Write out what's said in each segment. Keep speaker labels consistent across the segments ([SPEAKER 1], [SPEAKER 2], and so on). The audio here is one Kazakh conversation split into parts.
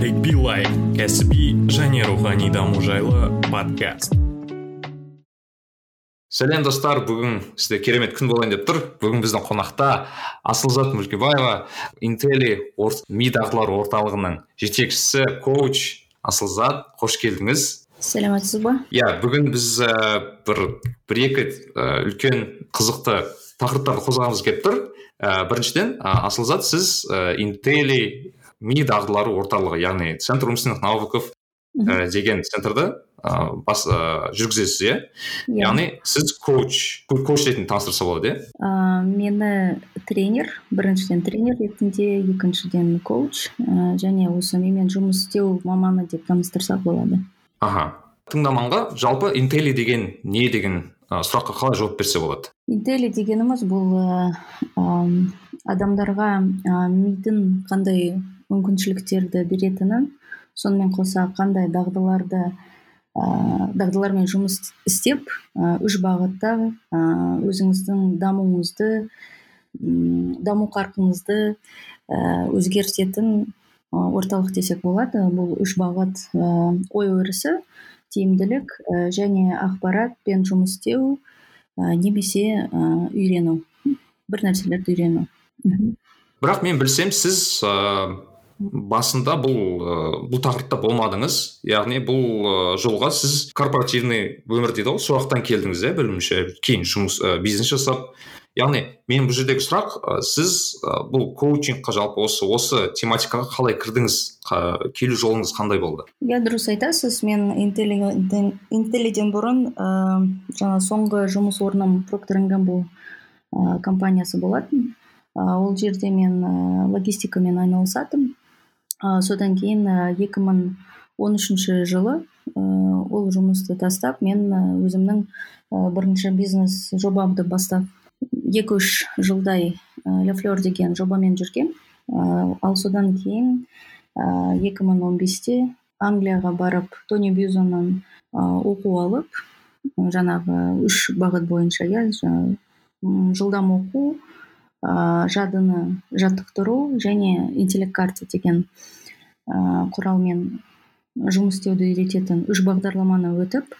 [SPEAKER 1] нарик билай кәсіби және рухани даму жайлы подкаст.
[SPEAKER 2] Сәлем достар бүгін сізде керемет күн болайын деп тұр. Бүгін біздің қонақта асылзат мүлкебаева интели ми дағдылар орталығының жетекшісі коуч. Асылзат қош келдіңіз.
[SPEAKER 3] Сәлеметсіз ба?
[SPEAKER 2] Иә бүгін біз ә, бір бір екі ә, үлкен қызықты тақырыптарды қозғағымыз келіп тұр. Ә, біріншіден ә, асылзат сіз ә, интели ми дағдылары орталығы яғни центр умственных навыков ә, деген центрді ә, бас ә, жүргізесіз иә?
[SPEAKER 3] Иә.
[SPEAKER 2] Яғни сіз коуч коуч ретінде таныстырса болады иә?
[SPEAKER 3] Ә, мені тренер біріншіден тренер ретінде екіншіден коуч ә, және осы менімен жұмыс істеу маманы деп таныстырсақ болады.
[SPEAKER 2] Аха. Тыңдарманға жалпы интели деген не деген ә, сұраққа қалай жауап берсе болады?
[SPEAKER 3] Интели дегеніміз бұл ә, ам, адамдарға ә, мидың қандай мүмкіншіліктерді беретінін сонымен қоса қандай дағдыларды ә, дағдылармен жұмыс істеп ә, үш бағытта ә, өзіңіздің дамуыңызды даму қарқыныңызды ә, өзгертетін ә, орталық десек болады. Бұл үш бағыт ә, ой өрісі тиімділік ә, және ақпаратпен жұмыс істеу ә, немесе ә, үйрену. Бір нәрселерді үйрену.
[SPEAKER 2] Бірақ мен білсем сіз басында бұл ә, бұл тақырыпта болмадыңыз. Яғни бұл жолға сіз корпоративный өмір дейді ғой сол жақтан келдіңіз иә білуімше кейін жұмыс ә, бизнес жасап. Яғни менің бұл жердегі сұрақ ә, сіз бұл коучингқа жалпы осы осы тематикаға қалай кірдіңіз? Қа- келу жолыңыз қандай болды?
[SPEAKER 3] Иә дұрыс айтасыз. Мен интеллиден бұрын ә, жаңа соңғы жұмыс орным проктор гамбл ә, компаниясы болатын. Ол жерде мен логистикамен айналысатым. ә, содан кейін ә, 2013 жылы ә, ол жұмысты тастап мен өзімнің бірінші бизнес жобамды бастап екі үш жылдай ля деген жобамен жүргем. Ал содан кейін ә, 2015-те англияға барып тони бюзоннан ә, оқу алып жаңағы үш бағыт бойынша иә жылдам оқу ә, жадыны жаттықтыру және интеллект карта деген ә, құралмен жұмыс істеуді үйрететін үш бағдарламаны өтіп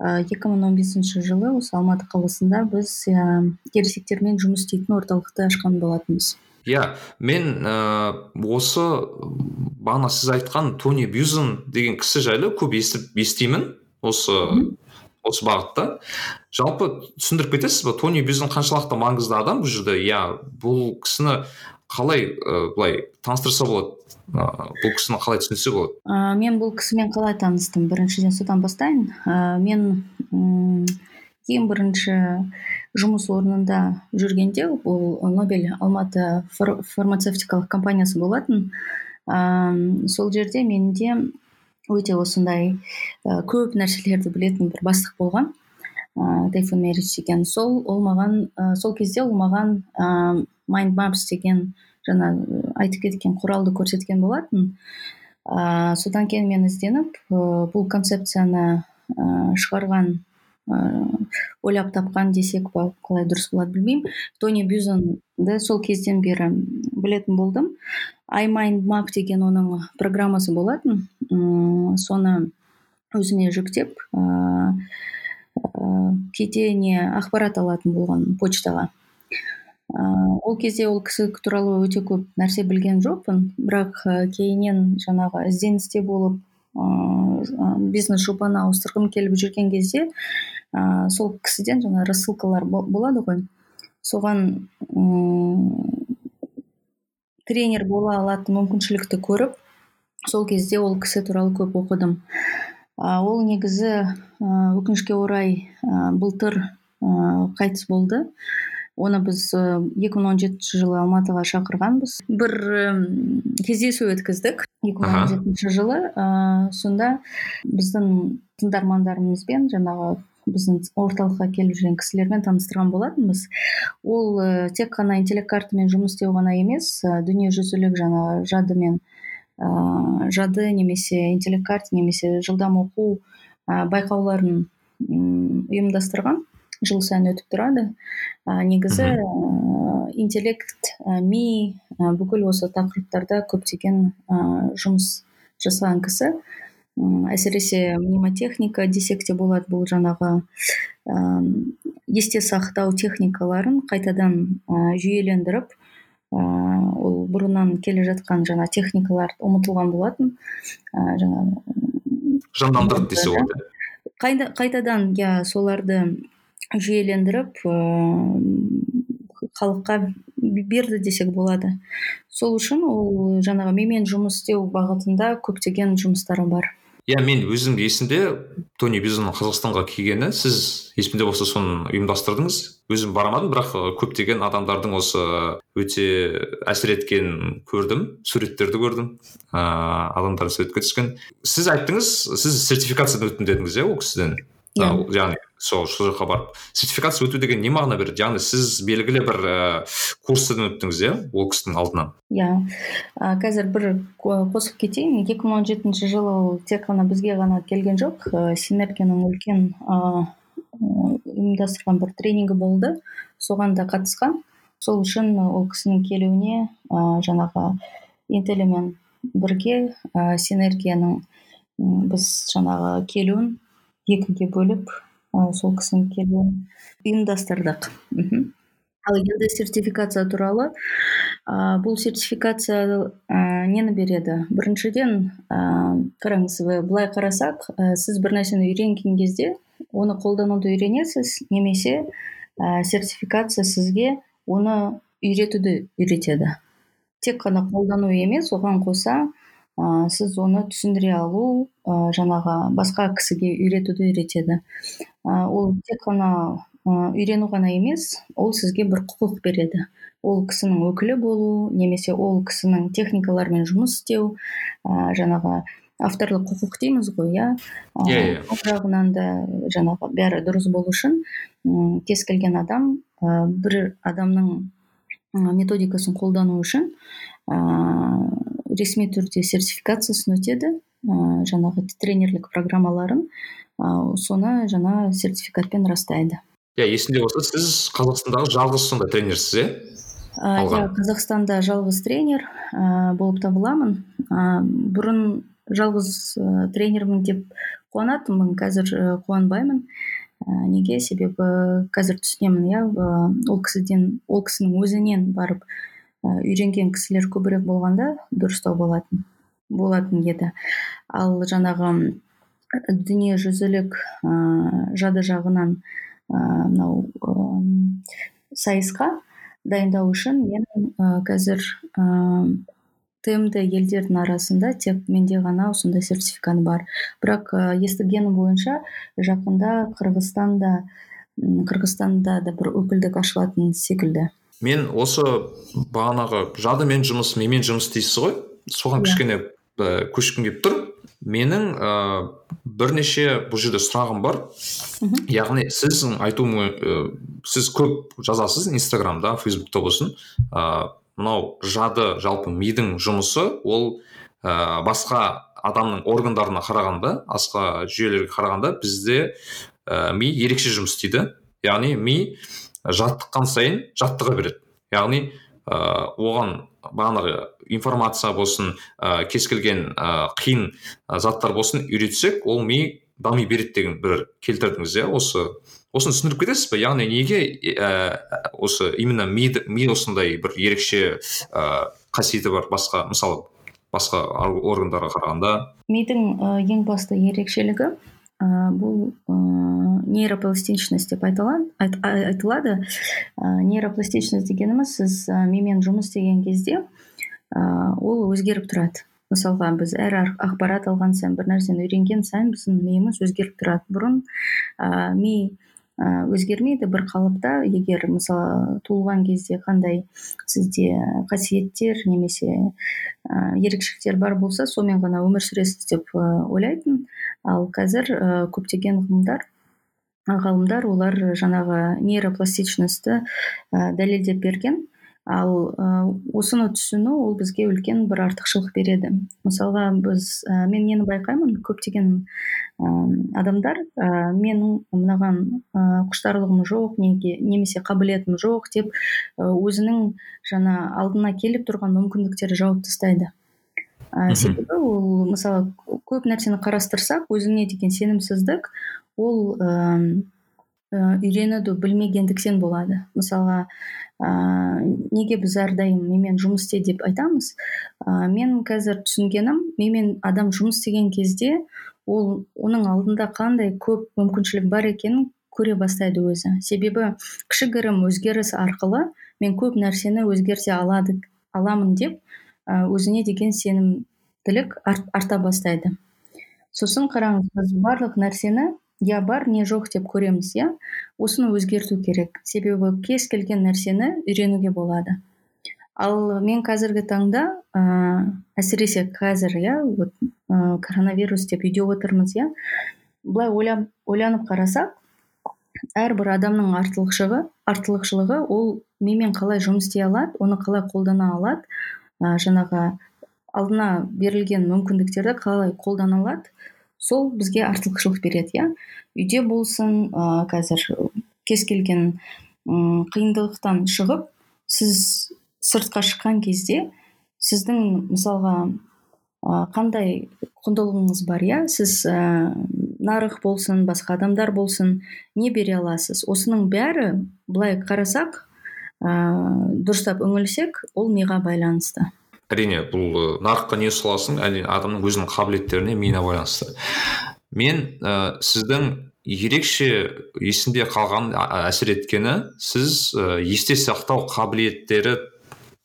[SPEAKER 3] ә, 2015 жылы осы алматы қаласында біз ә, ересектермен жұмыс істейтін орталықты ашқан болатынбыз.
[SPEAKER 2] Иә мен ә, осы бағана сіз айтқан тони бюзон деген кісі жайлы көп естіп естимін. Осы осы бағытта. Жалпы түсіндіріп кетесіз ба тони бюзон қаншалықты маңызды адам бұл жерде? Иә бұл кісіні қалай ә, былай таныстырса болады? Ә, бұл кісіні қалай түсінсе болады?
[SPEAKER 3] Ә, мен бұл кісімен қалай таныстым? Біріншіден содан бастайын. Ә, мен м, ең бірінші жұмыс орнында жүргенде бұл нобель алматы фар- фармацевтикалық компаниясы болатын. Ә, сол жерде менде өте осындай ә, көп нәрселерді білетін бір бастық болған. Ә, тайфун мерич деген сол ол маған ә, сол кезде ол маған mind maps деген жаңа айтып кеткен құралды көрсеткен болатын. Ә, содан кейін мен ізденіп ә, бұл концепцияны ә, шығарған ә, ойлап тапқан десек па қалай дұрыс болады білмеймін. Тони бюзонды сол кезден бері білетін болдым. iMindMap деген оның программасы болатын. Соны өзіме жүктеп ә, ә, кейде не ақпарат алатын болған почтаға. Ә, ол кезде ол кісі туралы өте көп нәрсе білген жоқпын. Бірақ кейіннен жаңағы ізденісте болып ә, бизнес жобаны ауыстырғым келіп жүрген кезде ә, сол кісіден жаңа рассылкалар бо- болады ғой. Соған м, тренер бола алатын мүмкіншілікті көріп сол кезде ол кісі туралы көп оқыдым. А, ол негізі ә, өкінішке орай ә, былтыр ә, қайтыс болды. Оны біз ә, 2017 жылы алматыға шақырғанбыз. Бір м, кездесу өткіздік 2017 жылы. Ә, сонда біздің тыңдармандарымызбен жаңағы біздің орталыққа келіп жүрген кісілермен таныстырған болатынбыз. Ол ә, тек қана интеллект картамен жұмыс істеу ғана емес ә, дүниежүзілік жаңағы жадымен ә, жады немесе интеллект карта немесе жылдам оқу ә, байқауларын ұйымдастырған жыл сайын өтіп тұрады. Ә, негізі ә, интеллект ә, ми ә, бүкіл осы тақырыптарда көптеген ә, жұмыс жасаған кісі. Әсіресе мнемотехника десек те болады бұл жаңағы есте сақтау техникаларын қайтадан жүйелендіріп ол бұрыннан келе жатқан жаңа техникалар ұмытылған болатын
[SPEAKER 2] жаңағы жандандырды десе
[SPEAKER 3] болады қайтадан иә соларды жүйелендіріп халыққа берді десек болады. Сол үшін ол жаңағы менімен жұмыс істеу бағытында көптеген жұмыстары бар.
[SPEAKER 2] Иә мен өзім есімде тони бизонның қазақстанға келгені сіз есімде болса соны ұйымдастырдыңыз. Өзім бармадым бірақ көптеген адамдардың осы өте әсер еткенін көрдім суреттерді көрдім ыыы адамдар суретке түскен. Сіз айттыңыз сіз сертификациядан өттім дедіңіз иә ол кісіден? Иә. Яғни сол сол жаққа барып. Сертификация өту деген не мағына береді? Яғни сіз белгілі бір ііі курстан өттіңіз иә ол кісінің алдынан?
[SPEAKER 3] Иә. Қазір бір қосып кетейін. екі мың он жетінші жылы ол тек қана бізге ғана келген жоқ. Синергияның үлкен ұйымдастырған бір тренингі болды. Соған да қатысқан. Сол үшін ол кісінің келуіне ә, жаңағы интелімен бірге ә, синергияның біз жаңағы келуін екіге бөліп ә, сол кісінің келуін ұйымдастырдық. Мхм. Ал енді сертификация туралы ә, бұл сертификация ә, нені береді? Біріншіден ә, қараңыз былай қарасақ ә, сіз бір нәрсені үйренген кезде оны қолдануды үйренесіз немесе ә, сертификация сізге оны үйретуді үйретеді. Тек қана қолдану емес оған қоса ә, сіз оны түсіндіре алу ә, жаңағы басқа кісіге үйретуді үйретеді. Ә, ол тек қана ә, үйрену ғана емес ол сізге бір құқық береді. Ол кісінің өкілі болу немесе ол кісінің техникалармен жұмыс істеу ә, жаңағы авторлық құқық дейміз ғой иә?
[SPEAKER 2] Иә иә.
[SPEAKER 3] жағынан да жаңағы бәрі дұрыс болу үшін кез келген адам ә, бір адамның методикасын қолдану үшін ресми түрде сертификациясын өтеді ә, жаңағы тренерлік программаларын ә, соны жаңа сертификатпен растайды.
[SPEAKER 2] Иә есімде болса сіз қазақстандағы жалғыз сондай тренерсіз иә?
[SPEAKER 3] Иә қазақстанда жалғыз тренер ә, болып табыламын. Ә, бұрын жалғыз ә, тренермін деп қуанатынмын қазір қуанбаймын. Неге себебі қазір түсінемін иә ол кісіден ол кісінің өзінен барып үйренген кісілер көбірек болғанда дұрыстау болатын болатын еді. Ал жаңағы дүниежүзілік ә, жады жағынан мынау сайысқа дайындау үшін мен ә, қазір тмд елдердің арасында тек менде ғана осындай сертификат бар. Бірақ ә, естігенім бойынша жақында қырғызстанда қырғызстанда да бір өкілдік ашылатын секілді.
[SPEAKER 2] Мен осы бағанағы жадымен жұмыс менімен жұмыс дейсіз ғой. Соған иә. кішкене ә, көшкім келіп тұр. Менің ә, бірнеше бұл жерде сұрағым бар. Яғни сіздің айтуым ә, сіз көп жазасыз инстаграмда фейсбукта болсын. Ә, мынау жады жалпы мидың жұмысы ол ә, басқа адамның органдарына қарағанда басқа жүйелерге қарағанда бізде ә, ми ерекше жұмыс істейді. Яғни ми жаттыққан сайын жаттыға береді. Яғни ә, оған бағанағы информация болсын ә, кез келген ә, қиын заттар болсын үйретсек ол ми дами береді деген бір келтірдіңіз иә осы осыны түсіндіріп кетесіз ба яғни неге ә, осы именно ми, ми осындай бір ерекше ә, қасиеті бар басқа мысалы басқа органдарға қарағанда?
[SPEAKER 3] Мидың ең басты ерекшелігі ә, бұл ә, нейропластичность деп айтылады. Ә, нейропластичность дегеніміз сіз ә, мимен жұмыс істеген кезде ә, ол өзгеріп тұрады. Мысалға біз әр ақпарат алған сайын бір нәрсені үйренген сайын біздің миымыз өзгеріп тұрады. Бұрын ә, ми өзгермейді бір қалыпта. Егер мысалы туылған кезде қандай сізде қасиеттер немесе ә, ерекшеліктер бар болса сонымен ғана өмір сүресіз деп ойлайтын. Ал қазір ә, көптеген ғылымдар ғалымдар олар жаңағы нейропластичностьті ә, дәлелдеп берген. Ал ә, осыны түсіну ол бізге үлкен бір артықшылық береді. Мысалға біз ә, мен нені байқаймын? Көптеген ә, адамдар ә, менің мынаған ә, құштарлығым жоқ неге немесе қабілетім жоқ деп өзінің жаңа алдына келіп тұрған мүмкіндіктерді жауып тастайды. Ә, себебі ол мысалы көп нәрсені қарастырсақ өзіңе деген сенімсіздік ол үйренуді білмегендіктен болады. Мысалға ә, неге біз әрдайым менімен жұмыс істе деп айтамыз. Ә, мен қазір түсінгенім менімен адам жұмыс істеген кезде ол оның алдында қандай көп мүмкіншілік бар екенін көре бастайды өзі. Себебі кішігірім өзгеріс арқылы мен көп нәрсені өзгерте алады аламын деп өзіне деген сенімділік арта бастайды. Сосын қараңыз біз барлық нәрсені я бар не жоқ деп көреміз иә? Осыны өзгерту керек. Себебі кез келген нәрсені үйренуге болады. Ал мен қазіргі таңда ә, әсіресе қазір иә вот ә, коронавирус деп үйде отырмыз иә? Былай ойланып қарасақ әрбір адамның артылықшылығы артылықшылығы ол менімен қалай жұмыс істей алады оны қалай қолдана алады ә, жаңағы алдына берілген мүмкіндіктерді қалай қолдана алады сол бізге артықшылық береді иә. Үйде болсын ә, қазір кез келген қиындықтан шығып сіз сыртқа шыққан кезде сіздің мысалға ә, қандай құндылығыңыз бар иә. Сіз ә, нарық болсын басқа адамдар болсын не бере аласыз? Осының бәрі былай қарасақ ыыы дұрыстап үңілсек ол миға байланысты.
[SPEAKER 2] Әрине бұл нарыққа не саласың әрине адамның өзінің қабілеттеріне миына байланысты. Мен ә, сіздің ерекше есімде қалған әсер еткені сіз ә, есте сақтау қабілеттері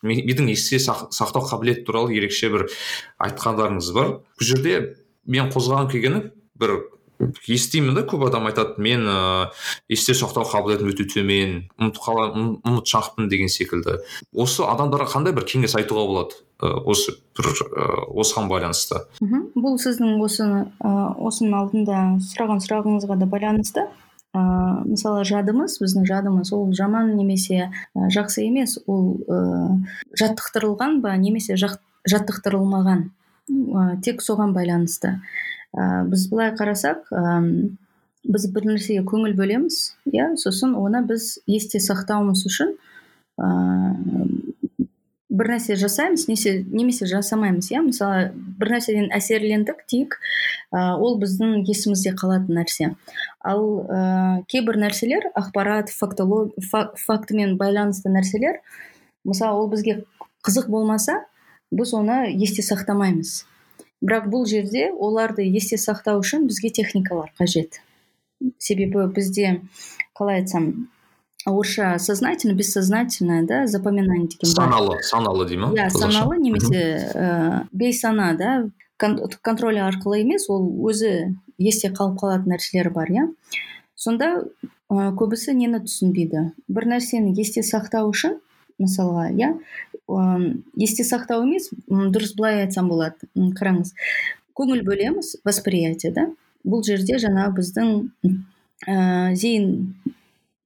[SPEAKER 2] мидың есте сақтау қабілеті туралы ерекше бір айтқандарыңыз бар. Бұл жерде мен қозғағым келгені бір естимін да көп адам айтады мен ыыы есте сақтау қабілетім өте төмен қаламын ұмытшақпын деген секілді. Осы адамдарға қандай бір кеңес айтуға болады осы бір осыған байланысты?
[SPEAKER 3] Мхм. Бұл сіздің осы осының алдында сұраған сұрағыңызға да байланысты. Ыыы мысалы жадымыз біздің жадымыз ол жаман немесе жақсы емес ол ыыы жаттықтырылған ба немесе жаттықтырылмаған? Тек соған байланысты. Ә, біз былай қарасақ ә, біз бір нәрсеге көңіл бөлеміз иә? Сосын оны біз есте сақтауымыз үшін ә, бір нәрсе жасаймыз немесе, немесе жасамаймыз иә? Мысалы бір нәрседен әсерлендік дейік ә, ол біздің есімізде қалатын нәрсе. Ал ә, кейбір нәрселер ақпарат фактімен байланысты нәрселер мысалы ол бізге қызық болмаса біз оны есте сақтамаймыз. Бірақ бұл жерде оларды есте сақтау үшін бізге техникалар қажет. Себебі бізде қалай айтсам орысша сознательно бессознательно да запоминание деген
[SPEAKER 2] саналы саналы дей ма
[SPEAKER 3] иә саналы немесе ә, бейсана да контроль арқылы емес ол өзі есте қалып қалатын нәрселер бар иә. Сонда ә, көбісі нені түсінбейді? бір нәрсені есте сақтау үшін мысалға иә есте сақтау емес дұрыс былай айтсам болады қараңыз көңіл бөлеміз восприятие да? Бұл жерде жаңа біздің ә, зейін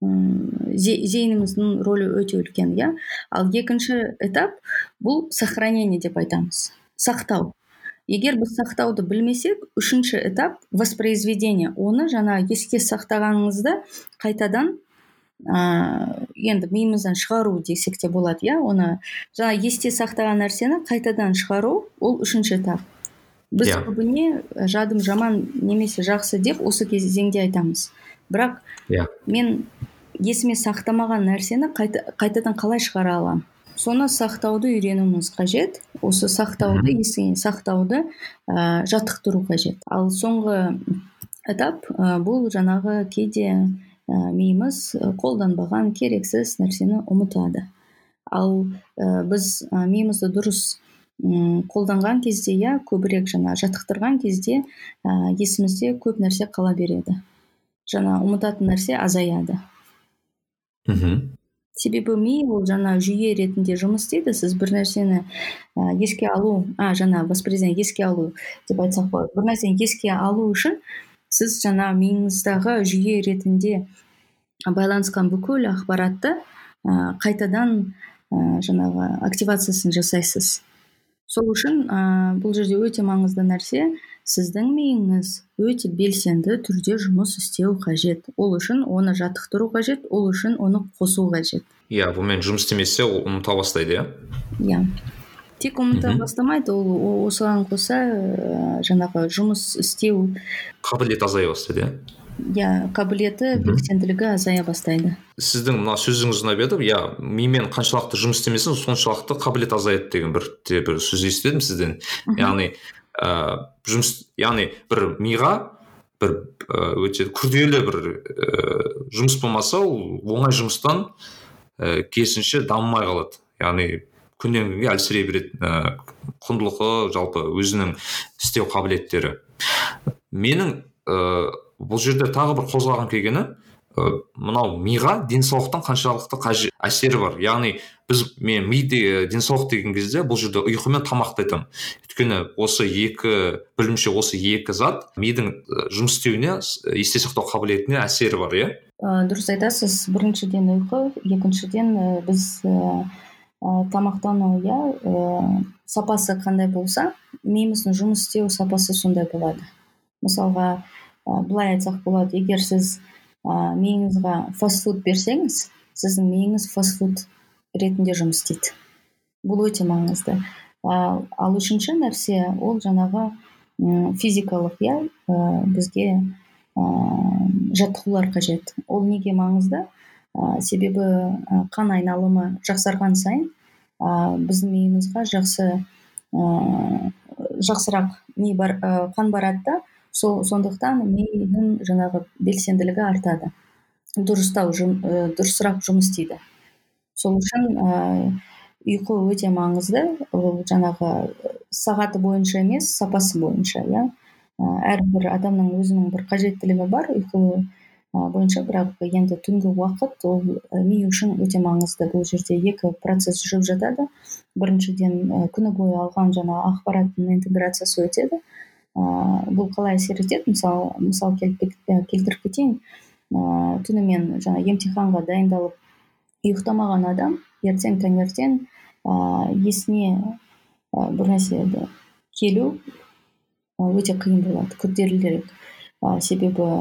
[SPEAKER 3] зейініміздің рөлі өте үлкен иә ал екінші этап бұл сохранение деп айтамыз сақтау егер біз сақтауды білмесек үшінші этап воспроизведение оны жаңа еске сақтағаныңызды қайтадан ыыы енді миымыздан шығару десек те болады иә оны. Жаңа есте сақтаған нәрсені қайтадан шығару ол үшінші этап. Біз yeah. Иә. көбіне жадым жаман немесе жақсы деп осы кезеңде айтамыз. Бірақ
[SPEAKER 2] иә.
[SPEAKER 3] мен есіме сақтамаған нәрсені қайта, қайтадан қалай шығара аламын? Соны сақтауды үйренуіміз қажет. Осы сақтауды есіңе сақтауды ә, жаттықтыру қажет. Ал соңғы этап ә, бұл жаңағы кейде миымыз қолданбаған керексіз нәрсені ұмытады. Ал ә, біз ә, миымызды дұрыс ұм, қолданған кезде иә көбірек жаңа жаттықтырған кезде ә, есімізде көп нәрсе қала береді. Жаңа ұмытатын нәрсе азаяды.
[SPEAKER 2] Мхм.
[SPEAKER 3] Себебі ми ол жаңа жүйе ретінде жұмыс істейді. Сіз бір нәрсені ә, еске алу а жаңа воспроизведение еске алу деп айтсақ болады. Бір нәрсені еске алу үшін сіз жаңа миыңыздағы жүйе ретінде байланысқан бүкіл ақпаратты ә, қайтадан ә, жаңағы активациясын жасайсыз. Сол үшін ә, бұл жерде өте маңызды нәрсе сіздің миыңыз өте белсенді түрде жұмыс істеу қажет. Ол үшін оны жаттықтыру қажет ол үшін оны қосу қажет.
[SPEAKER 2] Иә бұнымен жұмыс істемесе ол ұмыта бастайды иә?
[SPEAKER 3] Иә. Тек ұмыта бастамайды ол осыған қоса ә, жаңағы жұмыс істеу.
[SPEAKER 2] Қабілеті азая бастайды иә?
[SPEAKER 3] Иә қабілеті белсенділігі азая бастайды.
[SPEAKER 2] Сіздің мына сөзіңіз ұнап еді иә мимен қаншалықты жұмыс істемесең соншалықты қабілет азаяды деген бір бір сөз естідім сізден. Яғни ә, жұмыс яғни бір миға бір өте күрделі бір жұмыс болмаса ол оңай жұмыстан ә, керісінше дамымай қалады. Яғни күннен күнге әлсірей береді ә, құндылығы жалпы өзінің істеу қабілеттері. Менің бұл жерде тағы бір қозғағым келгені ә, мынау миға денсаулықтың қаншалықты әсері бар. Яғни біз мен ми денсаулық деген кезде бұл жерде ұйқы мен тамақты айтамын өйткені осы екі бірінші осы екі зат мидың жұмыс істеуіне есте сақтау қабілетіне әсері бар иә?
[SPEAKER 3] Ә, дұрыс айтасыз. Біріншіден ұйқы екіншіден біз ә, тамақтану иә ә, сапасы қандай болса миымыздың жұмыс істеу сапасы сондай болады. Мысалға былай айтсақ болады егер сіз ә, миыңызға фастфуд берсеңіз сіздің миыңыз фастфуд ретінде жұмыс істейді. Бұл өте маңызды. Ә, ал үшінші нәрсе ол жаңағы физикалық иә бізге ә, жаттығулар қажет. Ол неге маңызды? Ә, себебі ә, қан айналымы жақсарған сайын ә, біздің миымызға жақсы ә, жақсырақ ми бар, ә, қан барады да сол сондықтан мидың жаңағы белсенділігі артады. Дұрыстау жым, ә, дұрысырақ жұмыс істейді. Сол үшін ә, ұйқы өте маңызды. Ол жаңағы сағаты бойынша емес сапасы бойынша иә. Әрбір адамның өзінің бір қажеттілігі бар ұйқы бойынша бірақ енді түнгі уақыт ол ми үшін өте маңызды. Бұл жерде екі процесс жүріп жатады. Біріншіден күні бойы алған жаңа ақпараттың интеграциясы өтеді. Бұл қалай әсер етеді? Мысалы мысал келтіріп кетейін. Ыыы түнімен жаңа емтиханға дайындалып ұйықтамаған адам ертең таңертең есіне бір нәрсе келу өте қиын болады. Күрделірек себебі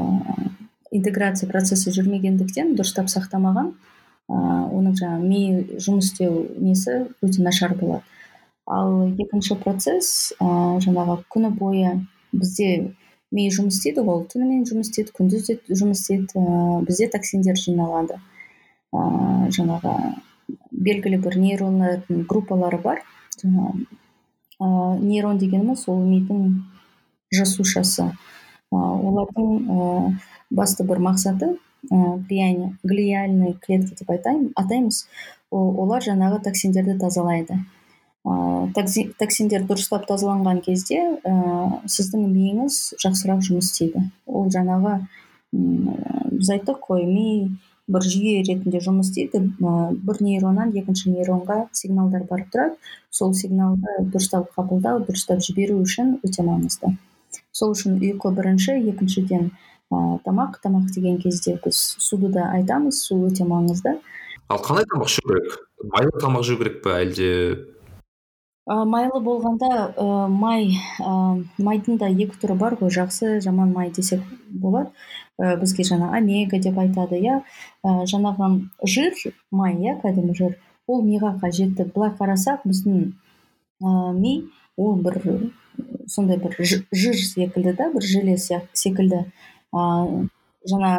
[SPEAKER 3] интеграция процесі жүрмегендіктен дұрыстап сақтамаған ыыы оның жаңағы ми жұмыс істеу несі өте нашар болады. Ал екінші процесс ә, жаңағы күні бойы бізде ми жұмыс істейді ғой түнімен жұмыс істейді күндіз де жұмыс істейді ә, бізде токсиндер жиналады. Ә, жаңағы белгілі бір нейрондардың группалары бар. Жаңағы нейрон дегеніміз ол мидың жасушасы. Ә, олардың ә, басты бір мақсаты ә, глиальный клетка деп атаймыз. Олар жаңағы токсиндерді тазалайды. Ыыы токсиндер дұрыстап тазаланған кезде ә, сіздің миыңыз жақсырақ жұмыс істейді. Ол жаңағы біз айттық қой ми бір жүйе ретінде жұмыс істейді. Бір нейроннан екінші нейронға сигналдар барып тұрады. Сол сигналды дұрыстап қабылдау дұрыстап жіберу үшін өте маңызды. Сол үшін ұйқы бірінші екіншіден тамақ тамақ деген кезде біз суды да айтамыз су өте маңызды.
[SPEAKER 2] Ал қандай тамақ жеу керек? Майлы тамақ жеу керек па әлде?
[SPEAKER 3] Майлы болғанда ә, май ә, майдың да екі түрі бар ғой жақсы жаман май десек болады. Ә, бізге жаңа омега деп айтады иә. Ә, жаңағы жир май иә кәдімгі жир ол миға қажетті. Былай қарасақ біздің ә, ми ол бір сондай бір жыр секілді да бір желе секілді. Ә, жаңа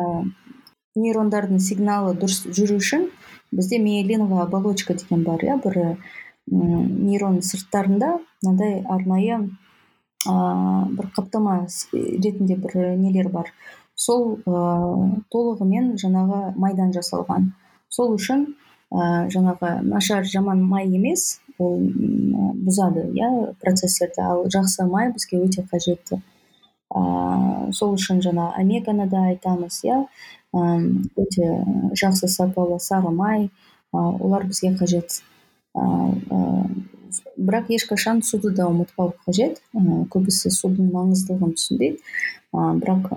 [SPEAKER 3] нейрондардың сигналы дұрыс жүру үшін бізде миелиновая оболочка деген бар иә бір нейрон сырттарында мынандай арнайы ыыы бір қаптама ретінде бір нелер бар. Сол ыыы толығымен жаңағы майдан жасалған. Сол үшін ә, жаңағы нашар жаман май емес ол бұзады иә процесстерді ал жақсы май бізге өте қажетті. Ыыы сол үшін жаңа омеганы да айтамыз иә өте жақсы сапалы сары май олар бізге қажет. Бірақ ешқашан суды да ұмытпау қажет. Көбісі судың маңыздылығын түсінбейді. Бірақ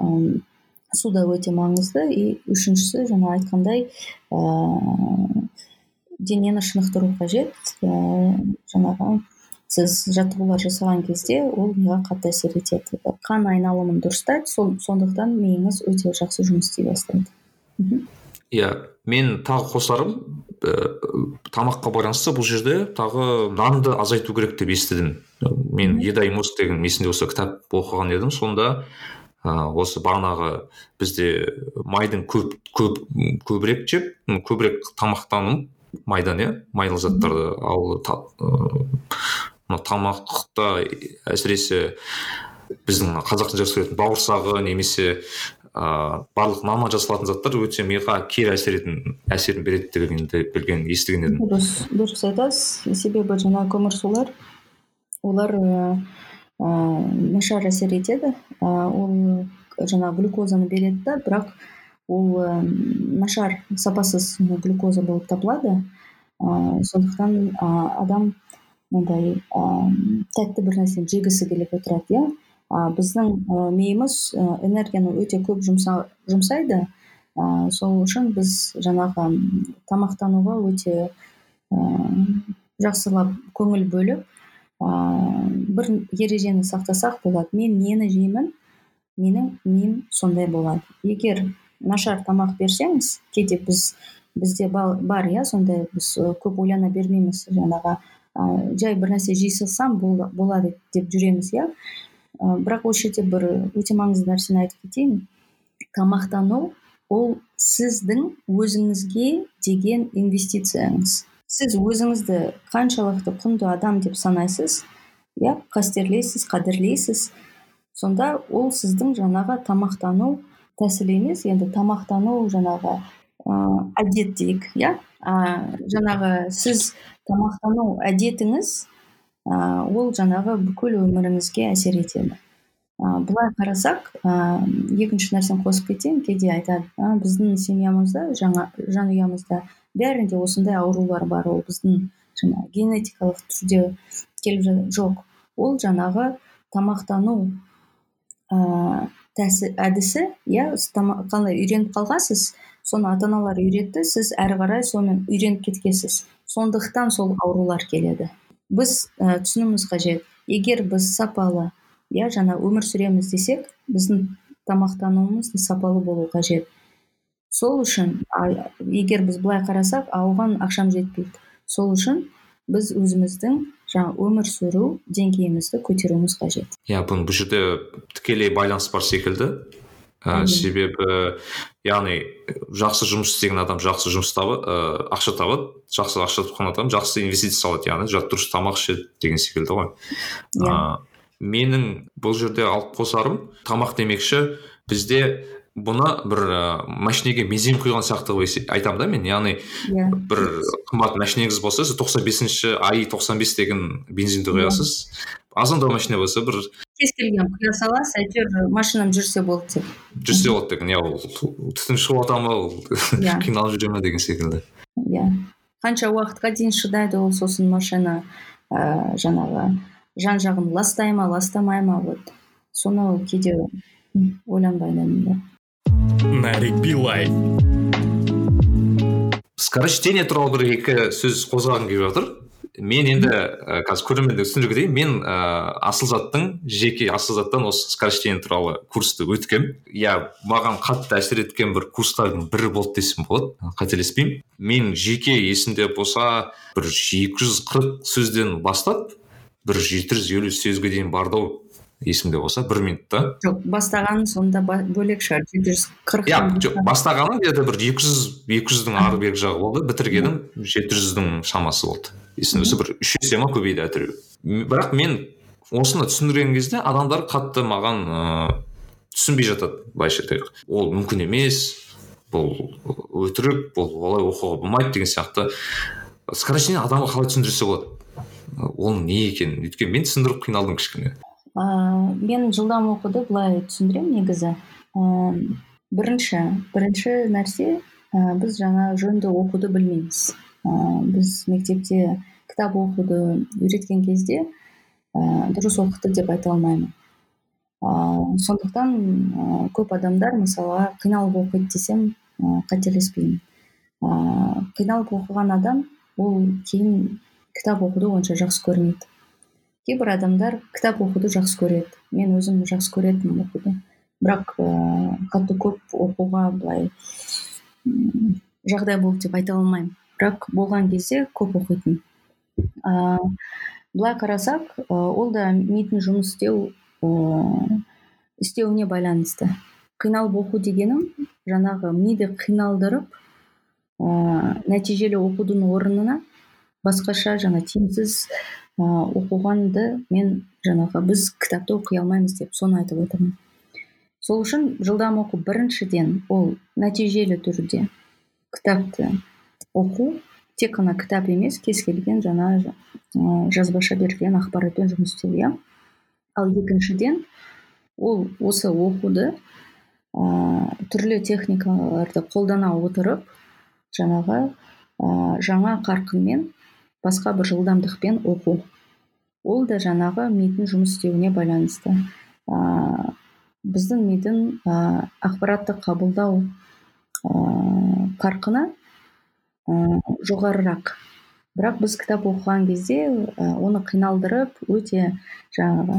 [SPEAKER 3] су да өте маңызды. И үшіншісі жаңа айтқандай ыыы денені шынықтыру қажет. Ыыы жаңағы сіз жаттығулар жасаған кезде ол миға қатты әсер етеді. Қан айналымын дұрыстайды сол сондықтан миыңыз өте жақсы жұмыс істей бастайды.
[SPEAKER 2] Иә мен тағы қосарым тамаққа байланысты бұл жерде тағы нанды азайту керек деп естідім. Мен едай мозг деген есімде осы кітап оқыған едім. Сонда ә, осы бағанағы бізде майдың көп көп көбірек жеп көбірек тамақтану майдан иә майлы заттарды ал та, мына тамақта әсіресе біздің қазақ тілінде жақсы бауырсағы немесе ыыы барлық наннан жасалатын заттар өте миға кері әсер етін әсерін береді дегенді білген естіген едім.
[SPEAKER 3] Дұрыс дұрыс айтасыз. Себебі жаңағы көмірсулар олар ыыы нашар әсер етеді. Ол жаңағы глюкозаны береді да бірақ ол нашар сапасыз глюкоза болып табылады. Ыыы сондықтан адам мындай ыыы тәтті бір нәрсені жегісі келіп отырады иә. Біздің миымыз энергияны өте көп жұмса, жұмсайды. Ә, сол үшін біз жаңағы тамақтануға өте ә, жақсылап көңіл бөліп ә, бір ережені сақтасақ болады. Мен нені жеймін? Менің миым сондай болады. Егер нашар тамақ берсеңіз кейде біз бізде бар иә сондай біз көп ойлана бермейміз жаңағы ә, жай бір нәрсе жей салсам болады деп жүреміз иә. Бірақ осы жерде бір өте маңызды нәрсені айтып кетейін. Тамақтану ол сіздің өзіңізге деген инвестицияңыз. Сіз өзіңізді қаншалықты құнды адам деп санайсыз иә қастерлейсіз қадірлейсіз сонда ол сіздің жаңағы тамақтану тәсілі емес енді тамақтану жаңағы ыыы әдет дейік иә. Жаңағы сіз тамақтану әдетіңіз ыыы ол жаңағы бүкіл өміріңізге әсер етеді. Ыыы былай қарасақ ыыы екінші нәрсені қосып кетейін кейде айтады біздің семьямызда жаңа жанұямызда бәрінде осындай аурулар бар ол біздің жаңағы генетикалық түрде келіп жатыр жоқ ол жаңағы тамақтану ыыы әдісі иә қандай үйреніп қалғансыз соны ата аналар үйретті сіз әрі қарай сонымен үйреніп кеткенсіз. Сондықтан сол аурулар келеді. Біз ә, түсінуіміз қажет. Егер біз сапалы иә жаңа өмір сүреміз десек біздің тамақтануымыз сапалы болу қажет. Сол үшін егер біз былай қарасақ а оған ақшам жетпейді. Сол үшін біз өзіміздің жаңа өмір сүру деңгейімізді көтеруіміз қажет.
[SPEAKER 2] Иә бұл жерде тікелей байланыс бар секілді. Ә, себебі яғни жақсы жұмыс істеген адам жақсы жұмыс табы ә, ақша табады жақсы ақша тапқан адам жақсы инвестиция салады яғни дұрыс тамақ ішеді деген секілді ғой yeah. Иә. менің бұл жерде алып қосарым тамақ демекші бізде бұны бір ә, машинеге бензин құйған сияқты қылып айтамын да мен яғни yeah. Иә. бір қымбат машинеңіз болса сіз тоқсан бесінші ай тоқсан бес деген бензинді құясыз азандау машина болса бір
[SPEAKER 3] кез келген құя саласыз әйтеуір машинам жүрсе болды
[SPEAKER 2] деп жүрсе болады деген иә ол түтін шығып жатыр ма ол иә. қиналып жүре ма деген секілді
[SPEAKER 3] иә қанша уақытқа дейін шыдайды ол сосын машина ә, жаңағы жан жағын ластай ма ластамай ма вот соны кейде ойланбай да
[SPEAKER 1] нарик билай
[SPEAKER 2] скорочтение туралы бір екі сөз қозғағым келіп жатыр. Мен енді ә, қазір көрермендерге түсіндіре кетейін. Мен ә, асыл заттың жеке асыл заттан осы скорочтение туралы курсты өткем. Иә маған қатты әсер еткен бір курстардың бірі болды десем болады. Қателеспеймін. Мен жеке есімде болса бір 240 сөзден бастап бір 750 сөзге дейін барды ау. Есімде болса бір минутта.
[SPEAKER 3] Жоқ бастағаны сонда бөлек шығар жеті жүз қырық
[SPEAKER 2] иә жоқ бастағаны где то бір екі жүз екі жүздің ары бергі жағы болды бітіргенім жеті жүздің шамасы болды. Есімде бір үш есе ма көбейді әйтеуір бірақ мен осыны түсіндірген кезде адамдар қатты маған ыыы түсінбей жатады былайша айтайық. Ол мүмкін емес бұл өтірік бұл олай оқуға болмайды деген сияқты. Скорочтение адамға қалай түсіндірсе болады? Оның не екенін өйткені мен түсіндіріп қиналдым кішкене.
[SPEAKER 3] Ыыы мен жылдам оқуды былай түсіндіремін негізі. Ыыы бірінші бірінші нәрсе ә, біз жаңа жөнді оқуды білмейміз. Ә, біз мектепте кітап оқуды үйреткен кезде ә, дұрыс оқыды деп айта алмаймын. Ә, сондықтан ә, көп адамдар мысалға қиналып оқиды десем ә, қателеспеймін. Ә, қиналып оқыған адам ол кейін кітап оқуды онша жақсы көрмейді. Кейбір адамдар кітап оқуды жақсы көреді. Мен өзім жақсы көретінмін оқуды. Бірақ ыыы қатты көп оқуға былай жағдай болды деп айта алмаймын. Бірақ болған кезде көп оқитын ыыы былай қарасақ ол да мидың жұмыс істеу ыыы істеуіне байланысты. Қиналып оқу дегенім жаңағы миды қиналдырып ыыы нәтижелі оқудың орнына басқаша жаңа тиімсіз ыыы оқығанды мен жаңағы біз кітапты оқи алмаймыз деп соны айтып отырмын. Сол үшін жылдам оқу біріншіден ол нәтижелі түрде кітапты оқу тек қана кітап емес кез келген жаңа жазбаша берілген ақпаратпен жұмыс істеу иә. Ал екіншіден ол осы оқуды ә, түрлі техникаларды қолдана отырып жаңағы ә, жаңа қарқынмен басқа бір жылдамдықпен оқу. Ол да жаңағы мидың жұмыс істеуіне байланысты. Ә, біздің мидың ә, ақпаратты қабылдау ә, қарқыны ә, жоғарырақ. Бірақ біз кітап оқыған кезде ә, оны қиналдырып өте жаңағы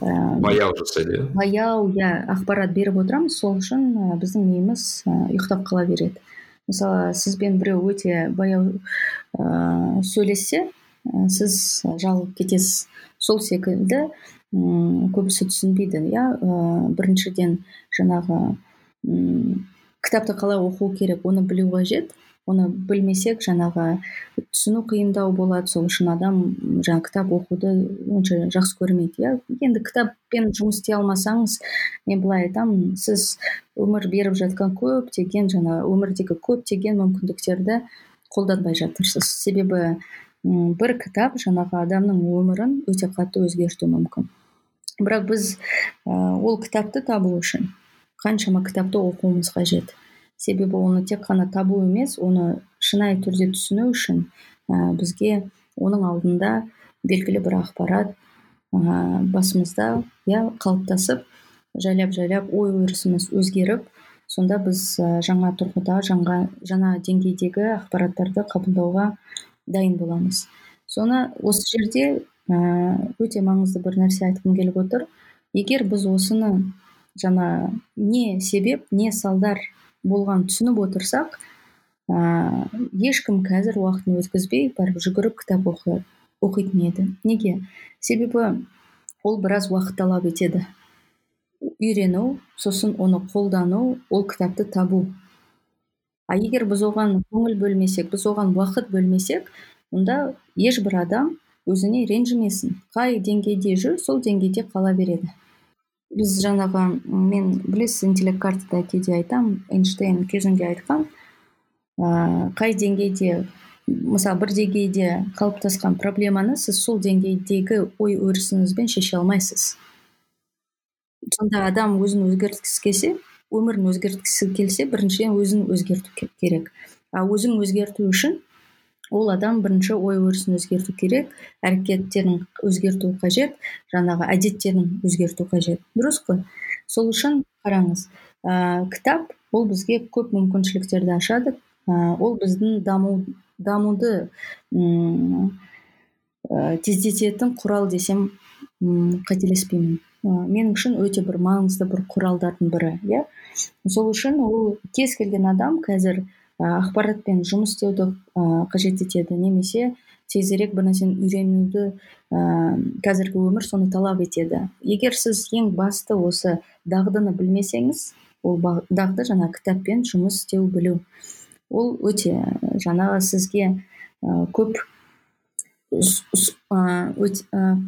[SPEAKER 2] ә, баяу жасайды
[SPEAKER 3] иә? баяу иә ақпарат беріп отырамыз. Сол үшін ә, біздің миымыз ә, ұйықтап қала береді. Мысалы сізбен біреу өте баяу ә, сөйлессе ә, сіз жалығып кетесіз. Сол секілді ұм, көбісі түсінбейді иә? Ә, біріншіден жаңағы ұм, кітапты қалай оқу керек оны білу қажет. Оны білмесек жаңағы түсіну қиындау болады. Сол үшін адам жаңа кітап оқуды онша жақсы көрмейді иә. Енді кітаппен жұмыс істей алмасаңыз мен былай айтамын сіз өмір беріп жатқан көптеген жаңа өмірдегі көптеген мүмкіндіктерді қолданбай жатырсыз. Себебі бір кітап жаңағы адамның өмірін өте қатты өзгертуі мүмкін. Бірақ біз ол кітапты табу үшін қаншама кітапты оқуымыз қажет. Себебі оны тек қана табу емес оны шынайы түрде түсіну үшін ә, бізге оның алдында белгілі бір ақпарат ә, басымызда иә қалыптасып жайлап жайлап ой өрісіміз өзгеріп сонда біз жаңа тұрғыда жаңа жаңа деңгейдегі ақпараттарды қабылдауға дайын боламыз. Соны осы жерде өте маңызды бір нәрсе айтқым келіп отыр. Егер біз осыны жаңа не себеп не салдар болған түсініп отырсақ ә, ешкім қазір уақытын өткізбей барып жүгіріп кітап оқы, оқитын еді. Неге? Себебі ол біраз уақыт талап етеді. Үйрену сосын оны қолдану ол кітапты табу. А егер біз оған көңіл бөлмесек біз оған уақыт бөлмесек онда ешбір адам өзіне ренжімесін. Қай деңгейде жүр сол деңгейде қала береді. Біз жаңағы мен білесіз интеллект картада кейде айтамын эйнштейн кезінде айтқан ыыы қай деңгейде мысалы бір деңгейде қалыптасқан проблеманы сіз сол деңгейдегі ой өрісіңізбен шеше алмайсыз. Сонда адам өзін өзгерткісі келсе өмірін өзгерткісі келсе біріншіден өзін өзгерту керек. А өзін өзгерту үшін ол адам бірінші ой өрісін өзгерту керек әрекеттерін өзгерту қажет жаңағы әдеттерін өзгерту қажет. Дұрыс қой? Сол үшін қараңыз ә, кітап ол бізге көп мүмкіншіліктерді ашады. Ә, ол біздің даму дамуды ә, тездететін құрал десем қателеспеймін. Мен үшін өте бір маңызды бір құралдардың бірі иә? Сол үшін ол кез келген адам қазір ақпаратпен жұмыс істеуді қажет етеді. Немесе тезірек бір нәрсені үйренуді ә, қазіргі өмір соны талап етеді. Егер сіз ең басты осы дағдыны білмесеңіз ол дағды жаңа кітаппен жұмыс істеу білу. Ол өте жаңағы сізге ә, көп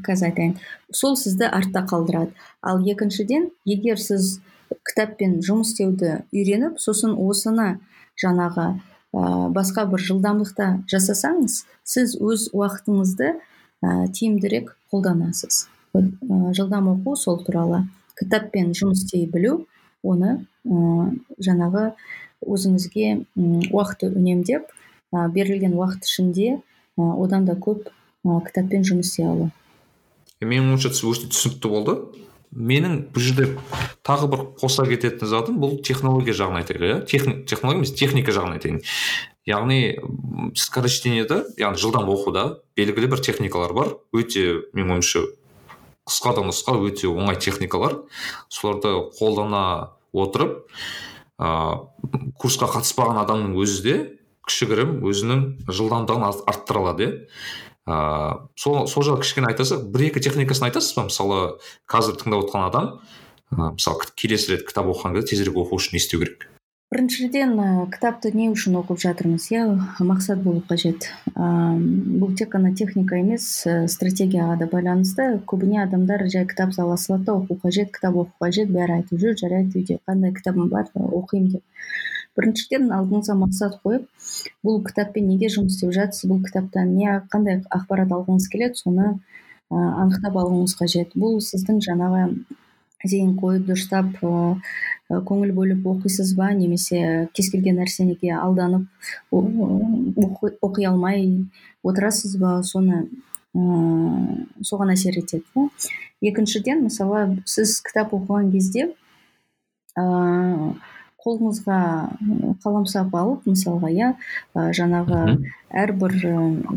[SPEAKER 3] қазір айтайын. Сол сізді артта қалдырады. Ал екіншіден егер сіз кітаппен жұмыс істеуді үйреніп сосын осыны жаңағы ә, басқа бір жылдамдықта жасасаңыз сіз өз уақытыңызды ә, тиімдірек қолданасыз. Ә, жылдам оқу сол туралы кітаппен жұмыс істей білу оны ә, жаңағы өзіңізге уақытты үнемдеп ә, берілген уақыт ішінде ә, одан да көп ә, кітаппен жұмыс істей алу.
[SPEAKER 2] Менің ойымша түсінікті болды. Менің бұл жерде тағы бір қоса кететін затым бұл технология жағын айтайық иә? Технология емес техника жағын айтайын. Яғни скорочтениеда яғни жылдам оқуда белгілі бір техникалар бар өте менің ойымша қысқа да нұсқа өте оңай техникалар. Соларды қолдана отырып ә, курсқа қатыспаған адамның өзі де кішігірім өзінің жылдамдығын арттыра алады иә? Ыыы сол сол жағы кішкене айтасақ бір екі техникасын айтасыз ба? Мысалы қазір тыңдап отқан адам ә, мысалы келесі рет кітап оқыған кезде тезірек оқу үшін не істеу керек?
[SPEAKER 3] Біріншіден кітапты не үшін оқып жатырмыз? Иә мақсат болу қажет. Бұл тек қана техника емес стратегияға да байланысты. Көбіне адамдар жай кітап ала салады да оқу қажет кітап оқу қажет бәрі айтып жүр жарайды үйде қандай кітабым бар оқимын деп. Біріншіден алдыңызға мақсат қойып бұл кітаппен неге жұмыс істеп жатсыз бұл кітаптан не қандай ақпарат алғыңыз келеді? Соны ә, анықтап алуыңыз қажет. Бұл сіздің жаңағы зейін қойып дұрыстап көңіл бөліп оқисыз ба? Немесе кез келген нәрсеге алданып оқи алмай отырасыз ба? Соны ә, соған әсер етеді екіншіден мысалы сіз кітап оқыған кезде қолыңызға қаламсап алып мысалға иә жаңағы әрбір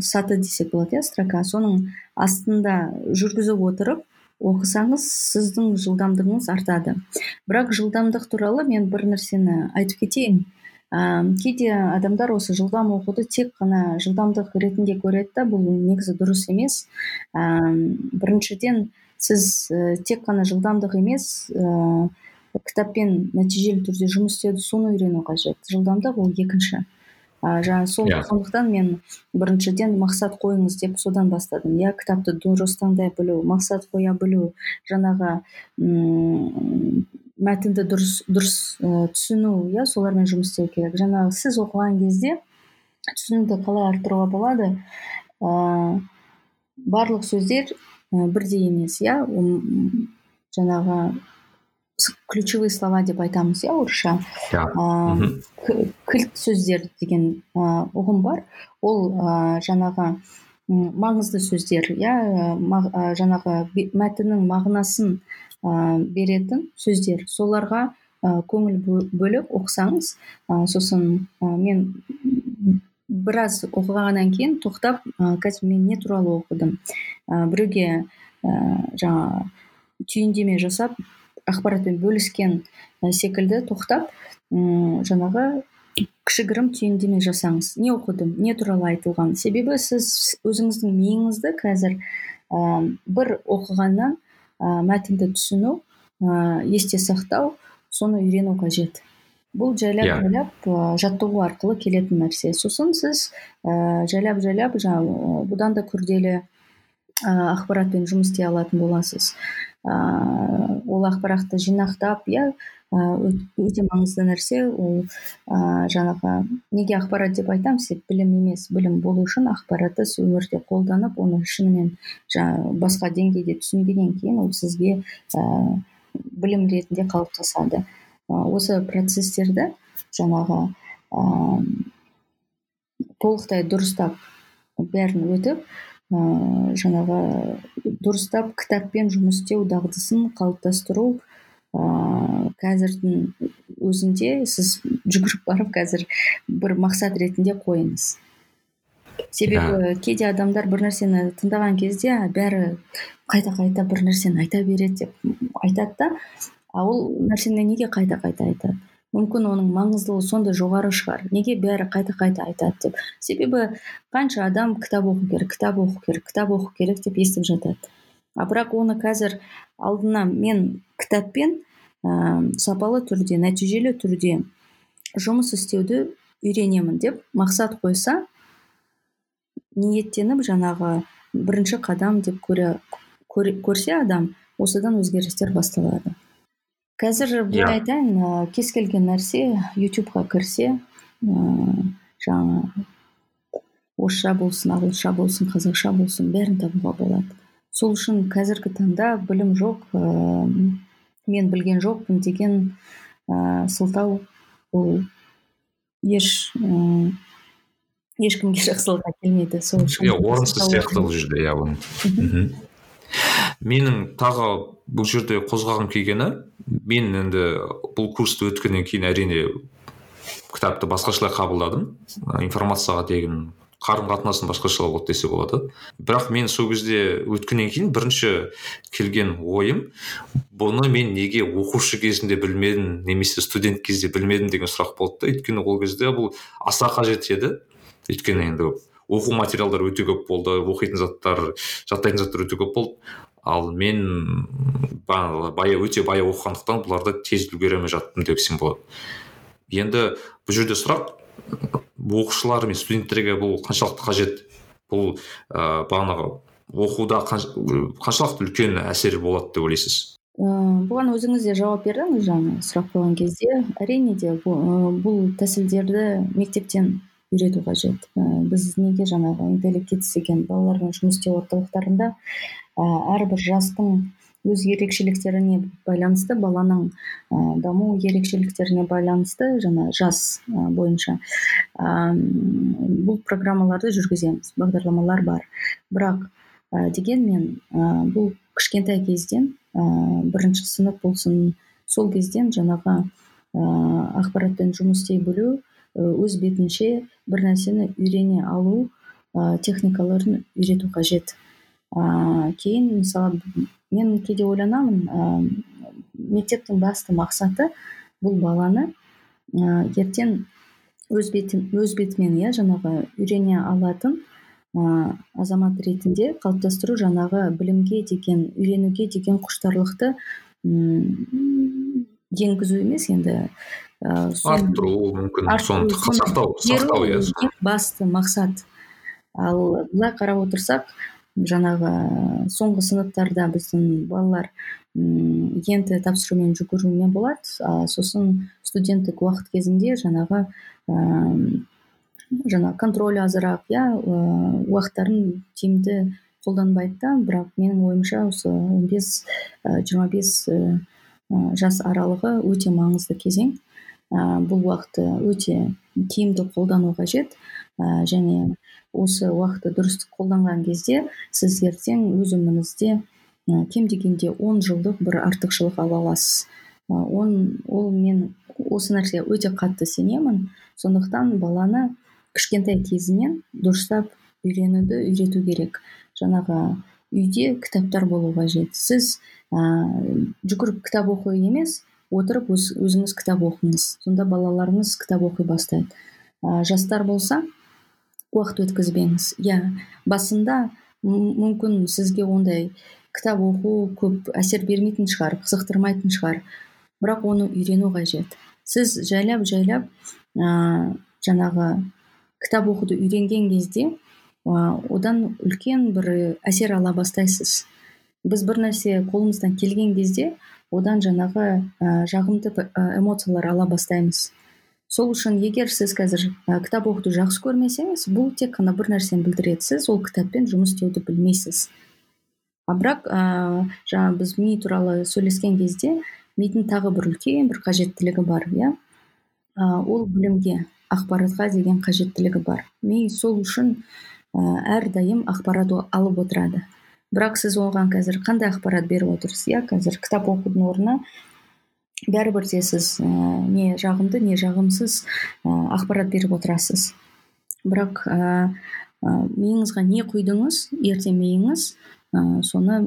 [SPEAKER 3] саты десек болады иә строка соның астында жүргізіп отырып оқысаңыз сіздің жылдамдығыңыз артады. Бірақ жылдамдық туралы мен бір нәрсені айтып кетейін. Ә, кейде адамдар осы жылдам оқуды тек қана жылдамдық ретінде көреді да бұл негізі дұрыс емес. Ә, біріншіден сіз ә, тек қана жылдамдық емес кітаппен нәтижелі түрде жұмыс істеуді соны үйрену қажет. Жылдамдық ол екінші. Ә, жаңа сол yeah. Иә. сондықтан мен біріншіден мақсат қойыңыз деп содан бастадым. Иә кітапты дұрыс таңдай білу мақсат қоя білу жаңағы м мәтінді дұрыс дұрыс ә, түсіну иә солармен жұмыс істеу керек. Жаңағы сіз оқыған кезде түсінуді қалай арттыруға болады? Ә, барлық сөздер ә, бірдей емес иә? Жаңағы ключевые слова деп айтамыз иә орысша? Кілт сөздер деген ұғым бар. Ол жаңағы маңызды сөздер иә жаңағы мәтіннің мағынасын беретін сөздер. Соларға көңіл бөліп оқысаңыз сосын мен біраз оқығаннан кейін тоқтап қазір мен не туралы оқыдым? Біреуге жаңағы түйіндеме жасап ақпаратпен бөліскен секілді тоқтап м жаңағы кішігірім түйіндеме жасаңыз не оқыдым не туралы айтылған себебі сіз өзіңіздің миыңызды қазір ә, бір оқығаннан ә, мәтінді түсіну ә, есте сақтау соны үйрену қажет бұл жайлап yeah. Иә. жайлап ә, жаттығу арқылы келетін нәрсе сосын сіз ә, жайлап жайлап жаңағы бұдан да күрделі ә, ақпаратпен жұмыс істей алатын боласыз ол ақпаратты жинақтап иә өте маңызды нәрсе. Ол ә, жаңағы неге ақпарат деп айтамын себебі білім емес білім болу үшін ақпаратты өмірде қолданып оны шынымен жаңағы басқа деңгейде түсінгеннен кейін ол сізге ә, білім ретінде қалыптасады. Осы процестерді жаңағы ә, толықтай дұрыстап бәрін өтіп ә, жаңағы дұрыстап кітаппен жұмыс істеу дағдысын қалыптастыру ыыы қазірдің өзінде сіз жүгіріп барып қазір бір мақсат ретінде қойыңыз. Себебі кейде адамдар бір нәрсені тыңдаған кезде бәрі қайта қайта бір нәрсені айта береді деп айтады да а ол нәрсені неге қайта қайта айтады? Мүмкін оның маңыздылығы сондай жоғары шығар. Неге бәрі қайта қайта айтады деп. Себебі қанша адам кітап оқу керек кітап оқу керек кітап оқу керек деп естіп жатады. А бірақ оны қазір алдына мен кітаппен ә, сапалы түрде нәтижелі түрде жұмыс істеуді үйренемін деп мақсат қойса ниеттеніп жаңағы бірінші қадам деп көре, көрсе адам осыдан өзгерістер басталады. Қазір былай иә. айтайын ә, кез келген нәрсе ютубқа кірсе ыыы жаңағы орысша болсын ағылшынша болсын қазақша болсын бәрін табуға болады. Сол үшін қазіргі таңда білім жоқ ә, мен білген жоқпын деген ә, сылтау ол еш ә, ешкімге жақсылық әкелмейді сол үшін
[SPEAKER 2] иә орынсыз сияқты ол жерде иә менің тағы бұл жерде қозғағым келгені мен енді бұл курсты өткеннен кейін әрине кітапты басқашалай қабылдадым. Информацияға деген қарым қатынасым басқашалау болды десе болады. Бірақ мен сол кезде өткеннен кейін бірінші келген ойым бұны мен неге оқушы кезінде білмедім немесе студент кезде білмедім деген сұрақ болды да. Өйткені ол кезде бұл аса қажет еді. Өйткені енді оқу материалдары өте көп болды оқитын заттар жаттайтын заттар өте көп болды. Ал мен баяу өте баяу оқығандықтан бұларды тез үлгере алмай жаттым десем болады. Енді бұл жерде сұрақ оқушылар мен студенттерге бұл қаншалықты қажет? Бұл ә, бағанағы оқуда қаншалықты үлкен әсері болады деп ойлайсыз?
[SPEAKER 3] Бұған өзіңіз де жауап бердіңіз жаңа сұрақ қойған кезде. Әрине де бұл, тәсілдерді мектептен үйрету қажет. Біз неге жаңағы интеллект деген балалармен жұмыс істеу орталықтарында әрбір жастың өз ерекшеліктеріне байланысты баланың даму ерекшеліктеріне байланысты жаңа жас бойынша бұл программаларды жүргіземіз бағдарламалар бар. Бірақ ә, дегенмен ә, бұл кішкентай кезден ә, бірінші сынып болсын сол кезден жаңағы ә, ақпаратпен жұмыс істей білу өз бетінше бір нәрсені үйрене алу ә, техникаларын үйрету қажет. Ә, кейін мысалы мен кейде ойланамын ә, мектептің басты мақсаты бұл баланы ә, ертең өз бетім өз бетімен иә жаңағы үйрене алатын азамат ретінде қалыптастыру жаңағы білімге деген үйренуге деген құштарлықты енгізу емес енді
[SPEAKER 2] арттыру мүмкін соны сақтау сақтау иә
[SPEAKER 3] басты мақсат. Ал былай қарап отырсақ жаңағы соңғы сыныптарда біздің балалар енді тапсырумен жүгірумен болады. Сосын студенттік уақыт кезінде жаңағы жаңа контроль азырақ иә уақыттарын тиімді қолданбайды да. Бірақ менің ойымша осы он бес жиырма бес жас аралығы өте маңызды кезең. Бұл уақытты өте тиімді қолдану қажет. Және осы уақытты дұрыс қолданған кезде сіз ертең өз өміріңізде кем дегенде он жылдық бір артықшылық ала аласыз. Он ол мен осы нәрсеге өте қатты сенемін. Сондықтан баланы кішкентай кезінен дұрыстап үйренуді үйрету керек. Жаңағы үйде кітаптар болу қажет. Сіз ә, жүгіріп кітап оқу емес отырып өз, өзіңіз кітап оқыңыз. Сонда балаларыңыз кітап оқи бастайды. Ә, жастар болса уақыт өткізбеңіз. Иә басында мүмкін сізге ондай кітап оқу көп әсер бермейтін шығар қызықтырмайтын шығар. Бірақ оны үйрену қажет. Сіз жайлап жайлап ә, жаңағы кітап оқуды үйренген кезде одан үлкен бір әсер ала бастайсыз. Біз бір нәрсе қолымыздан келген кезде одан жаңағы ә, жағымды эмоциялар ала бастаймыз. Сол үшін егер сіз қазір ә, кітап оқуды жақсы көрмесеңіз бұл тек қана бір нәрсені білдіреді. Сіз ол кітаппен жұмыс істеуді білмейсіз. А бірақ ә, жаңа біз ми туралы сөйлескен кезде мидың тағы бір үлкен бір қажеттілігі бар иә? Ол білімге ақпаратқа деген қажеттілігі бар. Ми сол үшін ә, әрдайым ақпарат алып отырады. Бірақ сіз оған қазір қандай ақпарат беріп отырсыз иә? Қазір кітап оқудың орнына бәрібір де сіз ә, не жағымды не жағымсыз ә, ақпарат беріп отырасыз. Бірақ ә, ә, миыңызға не құйдыңыз ертең миыңыз ә, соны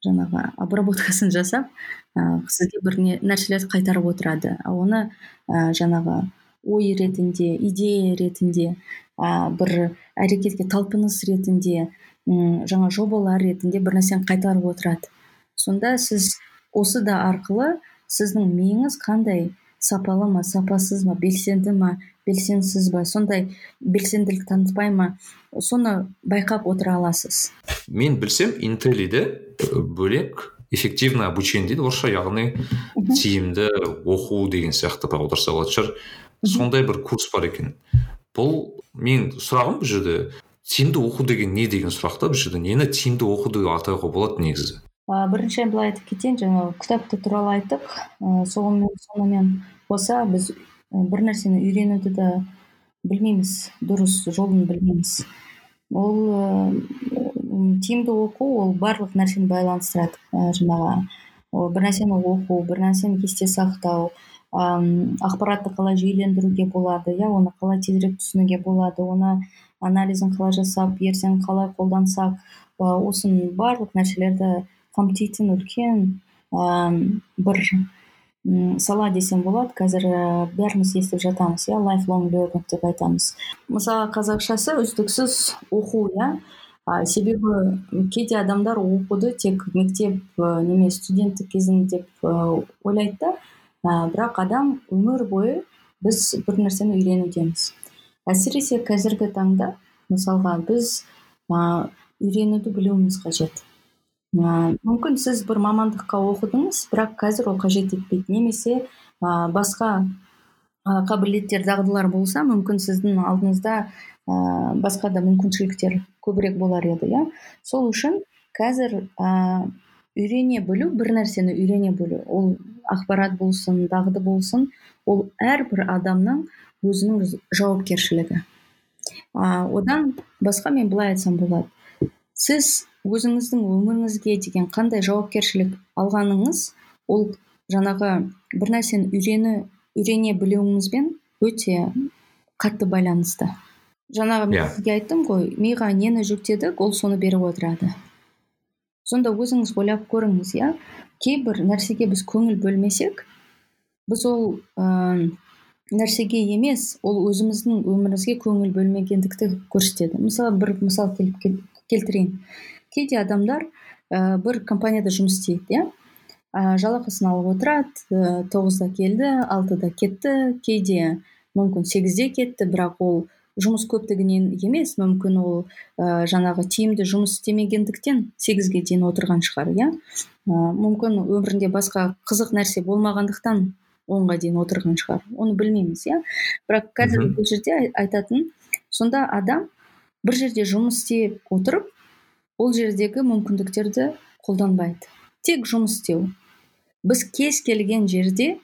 [SPEAKER 3] жаңағы обработкасын жасап ә, сізге бір нәрселерді қайтарып отырады. Оны ә, жаңағы ой ретінде идея ретінде ә, бір әрекетке талпыныс ретінде жаңа жобалар ретінде бір нәрсені қайтарып отырады. Сонда сіз осы да арқылы сіздің миыңыз қандай? Сапалы ма сапасыз ма белсенді ма белсенсіз ба? Сондай белсенділік танытпай ма? Соны байқап отыра аласыз.
[SPEAKER 2] Мен білсем интеллиде бөлек эффективное обучение дейді орысша яғни тиімді оқу деген сияқты бір аударса болатын шығар. Сондай бір курс бар екен. Бұл мен сұрағым бұл жерде тиімді оқу деген не деген сұрақ та? Бұл жерде нені тиімді оқу деп атауға болады негізі?
[SPEAKER 3] Ә, біріншіден былай айтып кетейін жаңағы кітапты туралы айттық. Ә, сонымен сонымен қоса біз бір нәрсені үйренуді де білмейміз дұрыс жолын білмейміз. Ол тиімді оқу ол барлық нәрсені байланыстырады. Ә, жаңағы бір нәрсені оқу бір нәрсені есте сақтау ақпаратты қалай жүйелендіруге болады иә оны қалай тезірек түсінуге болады оны анализін қалай жасап ертең қалай қолдансақ осының барлық нәрселерді қамтитын үлкен бір сала десем болады қазір ә, бәріміз естіп жатамыз иә лайфлонг learning деп айтамыз. Мысалы қазақшасы үздіксіз оқу иә. А, себебі кейде адамдар оқуды тек мектеп ә, неме студенттік кезінде деп ә, ойлайды да. Ә, бірақ адам өмір бойы біз бір нәрсені үйренудеміз. Әсіресе қазіргі таңда мысалға біз ә, үйренуді білуіміз қажет. Мүмкін сіз бір мамандыққа оқыдыңыз бірақ қазір ол қажет етпейді. Немесе ә, басқа ә, қабілеттер дағдылар болса мүмкін сіздің алдыңызда ә, басқа да мүмкіншіліктер көбірек болар еді иә? Сол үшін қазір ә, үйрене білу бір нәрсені үйрене білу. Ол ақпарат болсын дағды болсын ол әрбір адамның өзінің жауапкершілігі. Ә, одан басқа мен былай айтсам болады. Сіз өзіңіздің өміріңізге деген қандай жауапкершілік алғаныңыз ол жаңағы бір нәрсені үйрені үйрене білуіңізбен өте қатты байланысты жаңағы мен yeah. Иә. сізге айттым ғой миға нені жүктедік ол соны беріп отырады сонда өзіңіз ойлап көріңіз иә кейбір нәрсеге біз көңіл бөлмесек біз ол ә, нәрсеге емес ол өзіміздің өмірімізге көңіл бөлмегендікті көрсетеді мысалы бір мысал келіп келтірейін кейде адамдар ә, бір компанияда жұмыс істейді иә. Ә, жалақысын алып отырады ә, тоғызда келді алтыда кетті кейде мүмкін сегізде кетті бірақ ол жұмыс көптігінен емес мүмкін ол ә, жаңағы тиімді жұмыс істемегендіктен сегізге дейін отырған шығар иә. Мүмкін өмірінде басқа қызық нәрсе болмағандықтан онға дейін отырған шығар оны білмейміз иә. Бірақ қазір бұл жерде айтатын сонда адам бір жерде жұмыс істеп отырып ол жердегі мүмкіндіктерді қолданбайды. Тек жұмыс істеу. Біз кез келген жерде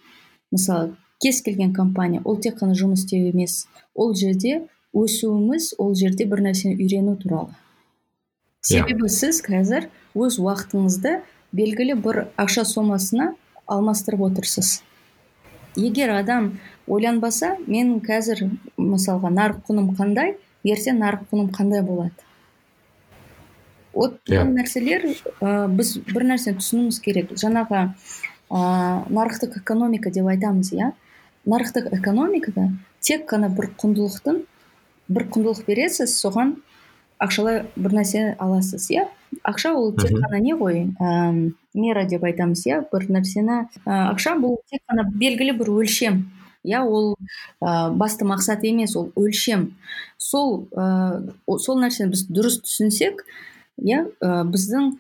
[SPEAKER 3] мысалы кез келген компания ол тек қана жұмыс істеу емес. Ол жерде өсуіміз ол жерде бір нәрсені үйрену туралы. Иә. себебі сіз қазір өз уақытыңызды белгілі бір ақша сомасына алмастырып отырсыз. Егер адам ойланбаса мен қазір мысалға нарық құным қандай ертең нарық құным қандай болады? Вот yeah. Иә. нәрселер ә, біз бір нәрсені түсінуіміз керек. Жаңағы ә, нарықтық экономика деп айтамыз иә? Нарықтық экономикада тек қана бір құндылықтың бір құндылық бересіз соған ақшалай бір нәрсе аласыз иә? Ақша ол тек қана не ғой ә, мера деп айтамыз иә? Бір нәрсені ә, ақша бұл тек қана белгілі бір өлшем иә? Ол ә, басты мақсат емес ол өлшем. Сол ә, сол нәрсені біз дұрыс түсінсек иә? Ә, біздің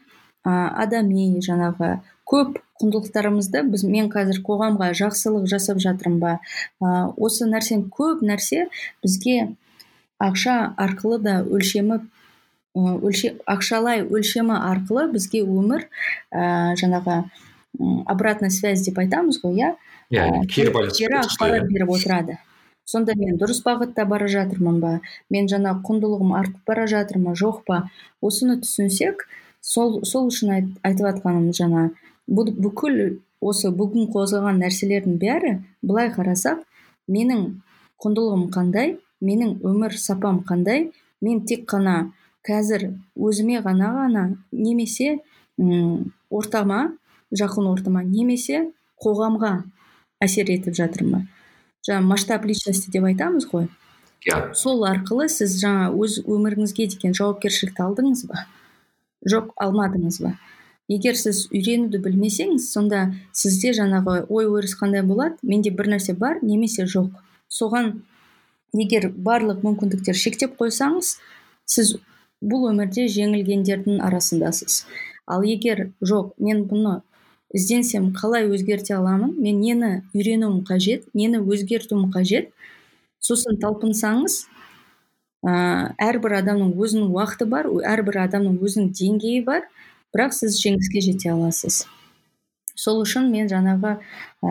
[SPEAKER 3] ә, адами жаңағы көп құндылықтарымызды біз мен қазір қоғамға жақсылық жасап жатырмын ба? Ә, осы нәрсен көп нәрсе бізге ақша арқылы да өлшемі өлше, ақшалай өлшемі арқылы бізге өмір ә, жаңағы обратная связь деп айтамыз ғой иә?
[SPEAKER 2] Иә кері
[SPEAKER 3] ақпарат беріп отырады. Сонда мен дұрыс бағытта бара жатырмын ба? мен жаңа құндылығым артып бара жатыр ма жоқ па? осыны түсінсек сол сол үшін айт, айтып жатқаным жаңа бүкіл осы бүгін қозғаған нәрселердің бәрі былай қарасақ менің құндылығым қандай менің өмір сапам қандай мен тек қана қазір өзіме ғана ғана немесе ұм, ортама жақын ортама немесе қоғамға әсер етіп жатырмын ба жаңағы масштаб личности деп айтамыз ғой.
[SPEAKER 2] Иә.
[SPEAKER 3] Сол арқылы сіз жаңа өз өміріңізге деген жауапкершілікті алдыңыз ба? Жоқ алмадыңыз ба? Егер сіз үйренуді білмесеңіз сонда сізде жаңағы ой өріс қандай болады? Менде бір нәрсе бар немесе жоқ. Соған егер барлық мүмкіндіктер шектеп қойсаңыз сіз бұл өмірде жеңілгендердің арасындасыз. Ал егер жоқ мен бұны ізденсем қалай өзгерте аламын? Мен нені үйренуім қажет? Нені өзгертуім қажет? Сосын талпынсаңыз ә, әрбір адамның өзінің уақыты бар әрбір адамның өзінің деңгейі бар. Бірақ сіз жеңіске жете аласыз. Сол үшін мен жаңағы ә,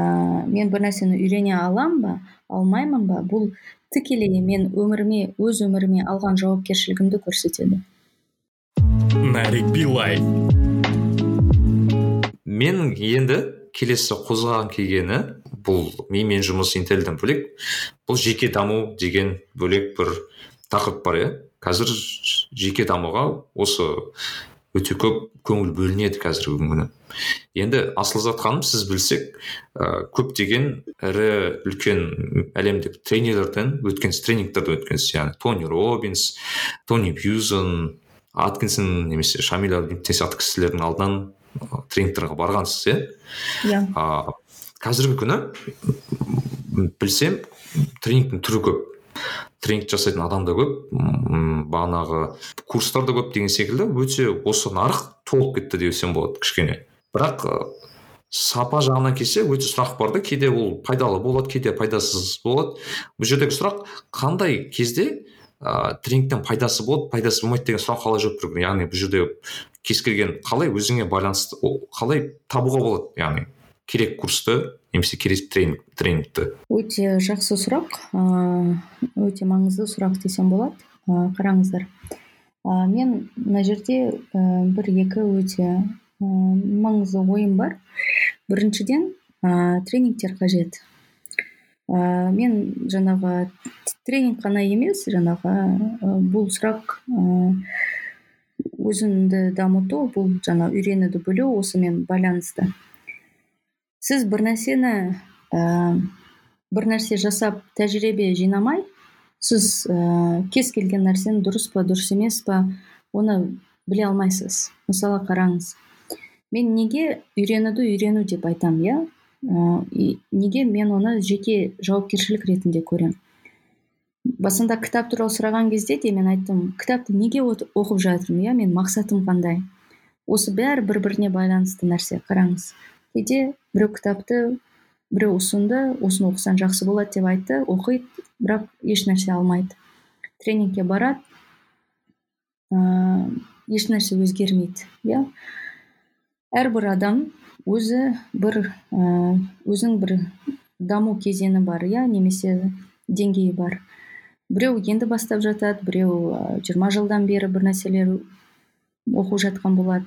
[SPEAKER 3] мен бір нәрсені үйрене аламын ба алмаймын ба? Бұл тікелей мен өміріме өз өміріме алған жауапкершілігімді көрсетеді.
[SPEAKER 1] Нарик билай
[SPEAKER 2] менің енді келесі қозғаған келгені бұл. Мимен жұмыс интелден бөлек. Бұл жеке даму деген бөлек бір тақырып бар иә. Қазір жеке дамуға осы өте көп көңіл бөлінеді қазіргі күні. Енді асыл зат ханым сіз білсек ә, көптеген ірі үлкен әлемдік тренерлерден өткен тренингтерді өткенсіз яғни тони робинс тони бьюзен аткинсон немесе шамиль сияқты кісілердің алдынан тренингтерге барғансыз иә
[SPEAKER 3] иә
[SPEAKER 2] қазіргі күні білсем тренингтің түрі көп тренинг жасайтын адам да көп бағанағы курстар да көп деген секілді өте осы нарық толып кетті десем болады кішкене бірақ сапа жағынан келсе өте сұрақ бар да кейде ол пайдалы болады кейде пайдасыз болады. бұл жердегі сұрақ қандай кезде ә, тренингтен пайдасы болады пайдасы болмайды деген сұрақ қалай жауап беру яғни бұл жерде кез келген қалай өзіңе байланысты қалай табуға болады? Яғни керек курсты немесе керек тренинг, тренингті?
[SPEAKER 3] Өте жақсы сұрақ. Өте маңызды сұрақ десем болады. Қараңыздар. Мен мына жерде бір екі өте маңызды ойым бар. Біріншіден тренингтер қажет. Мен жаңағы тренинг қана емес жаңағы бұл сұрақ өзіңді дамыту бұл жаңа үйренуді білу осымен байланысты. Сіз бір нәрсені ә, бір нәрсе жасап тәжірибе жинамай сіз ә, кез келген нәрсені дұрыс па дұрыс емес па оны біле алмайсыз. Мысалы қараңыз. Мен неге үйренуді үйрену деп айтам иә? Ә, неге мен оны жеке жауапкершілік ретінде көремін. Басында кітап туралы сұраған кезде де мен айттым кітапты неге оқып жатырмын иә мен мақсатым қандай? Осы бәрі бір біріне байланысты нәрсе қараңыз. Кейде біреу кітапты біреу ұсынды осыны оқысаң жақсы болады деп айтты оқиды бірақ еш нәрсе алмайды. Тренингке барады ыыы еш нәрсе өзгермейді иә әрбір адам өзі бір өзінің бір даму кезеңі бар иә немесе деңгейі бар. Біреу енді бастап жатады біреу жиырма жылдан бері бір нәрселер оқып жатқан болады.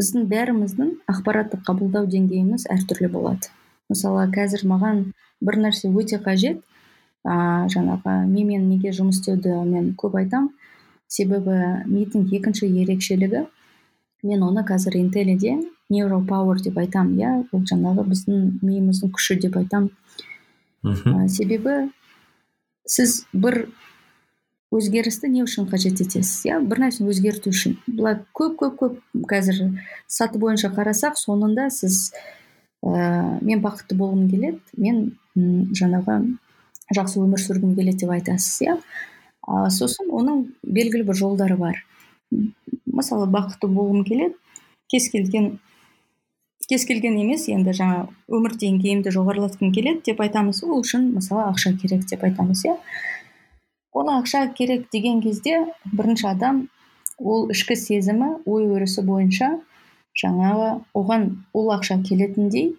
[SPEAKER 3] Біздің бәріміздің ақпаратты қабылдау деңгейіміз әртүрлі болады. Мысалы қазір маған бір нәрсе өте қажет. А жаңағы мимен неге жұмыс істеуді мен көп айтам. Себебі мидың екінші ерекшелігі. Мен оны қазір интелиде neuropauer деп айтам иә ол жаңағы біздің миымыздың күші деп айтам. Мхм себебі сіз бір өзгерісті не үшін қажет етесіз иә? Бір нәрсені өзгерту үшін. Былай көп көп көп қазір саты бойынша қарасақ соңында сіз ә, мен бақытты болғым келеді мен жаңағы жақсы өмір сүргім келеді деп айтасыз иә? А, сосын оның белгілі бір жолдары бар. Мысалы бақытты болғым келеді. Кез келген кез келген емес енді жаңа өмір деңгейімді жоғарылатқым келеді деп айтамыз. Ол үшін мысалы ақша керек деп айтамыз иә. Оны ақша керек деген кезде бірінші адам ол ішкі сезімі ой өрісі бойынша жаңағы оған ол ақша келетіндей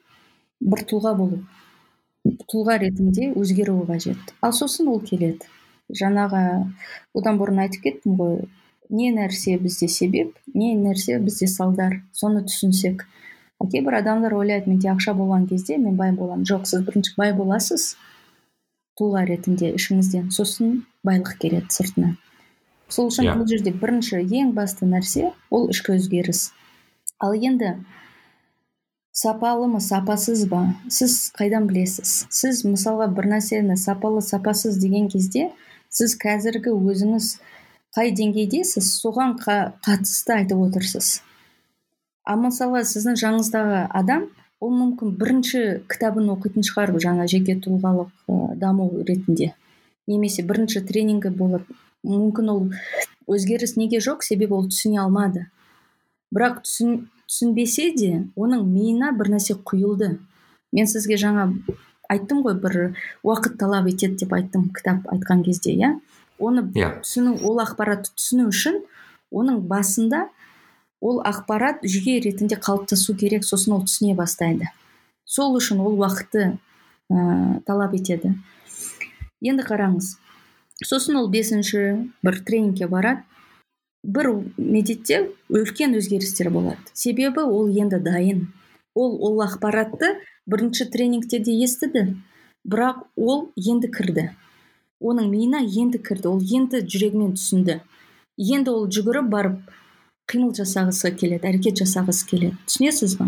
[SPEAKER 3] бір тұлға болу тұлға ретінде өзгеруі қажет. Ал сосын ол келеді. Жаңағы одан бұрын айтып кеттім ғой не нәрсе бізде себеп не нәрсе бізде салдар. Соны түсінсек. Кейбір адамдар ойлайды менде ақша болған кезде мен бай боламын жоқ сіз бірінші бай боласыз тұлға ретінде ішіңізден сосын байлық келеді сыртынан сол үшін yeah. Иә. бұл жерде бірінші ең басты нәрсе ол ішкі өзгеріс. Ал енді сапалы ма сапасыз ба? Сіз қайдан білесіз? Сіз мысалға бір нәрсені сапалы сапасыз деген кезде сіз қазіргі өзіңіз қай деңгейдесіз соған қатысты айтып отырсыз? А мысалы сіздің жаныңыздағы адам ол мүмкін бірінші кітабын оқитын шығар жаңа жеке тұлғалық ә, даму ретінде. Немесе бірінші тренингі болып мүмкін ол өзгеріс неге жоқ себебі ол түсіне алмады. Бірақ түсін, түсінбесе де оның миына бір нәрсе құйылды. Мен сізге жаңа айттым ғой бір уақыт талап етеді деп айттым кітап айтқан кезде иә? Оны yeah. Иә. түсіну ол ақпаратты түсіну үшін оның басында ол ақпарат жүйе ретінде қалыптасу керек сосын ол түсіне бастайды. Сол үшін ол уақытты ә, талап етеді. Енді қараңыз сосын ол бесінші бір тренингке барады. Бір медетте үлкен өзгерістер болады. Себебі ол енді дайын. Ол ол ақпаратты бірінші тренингте де естіді бірақ ол енді кірді. Оның миына енді кірді. Ол енді жүрегімен түсінді. Енді ол жүгіріп барып қимыл жасағысы келеді әрекет жасағысы келеді. Түсінесіз ба?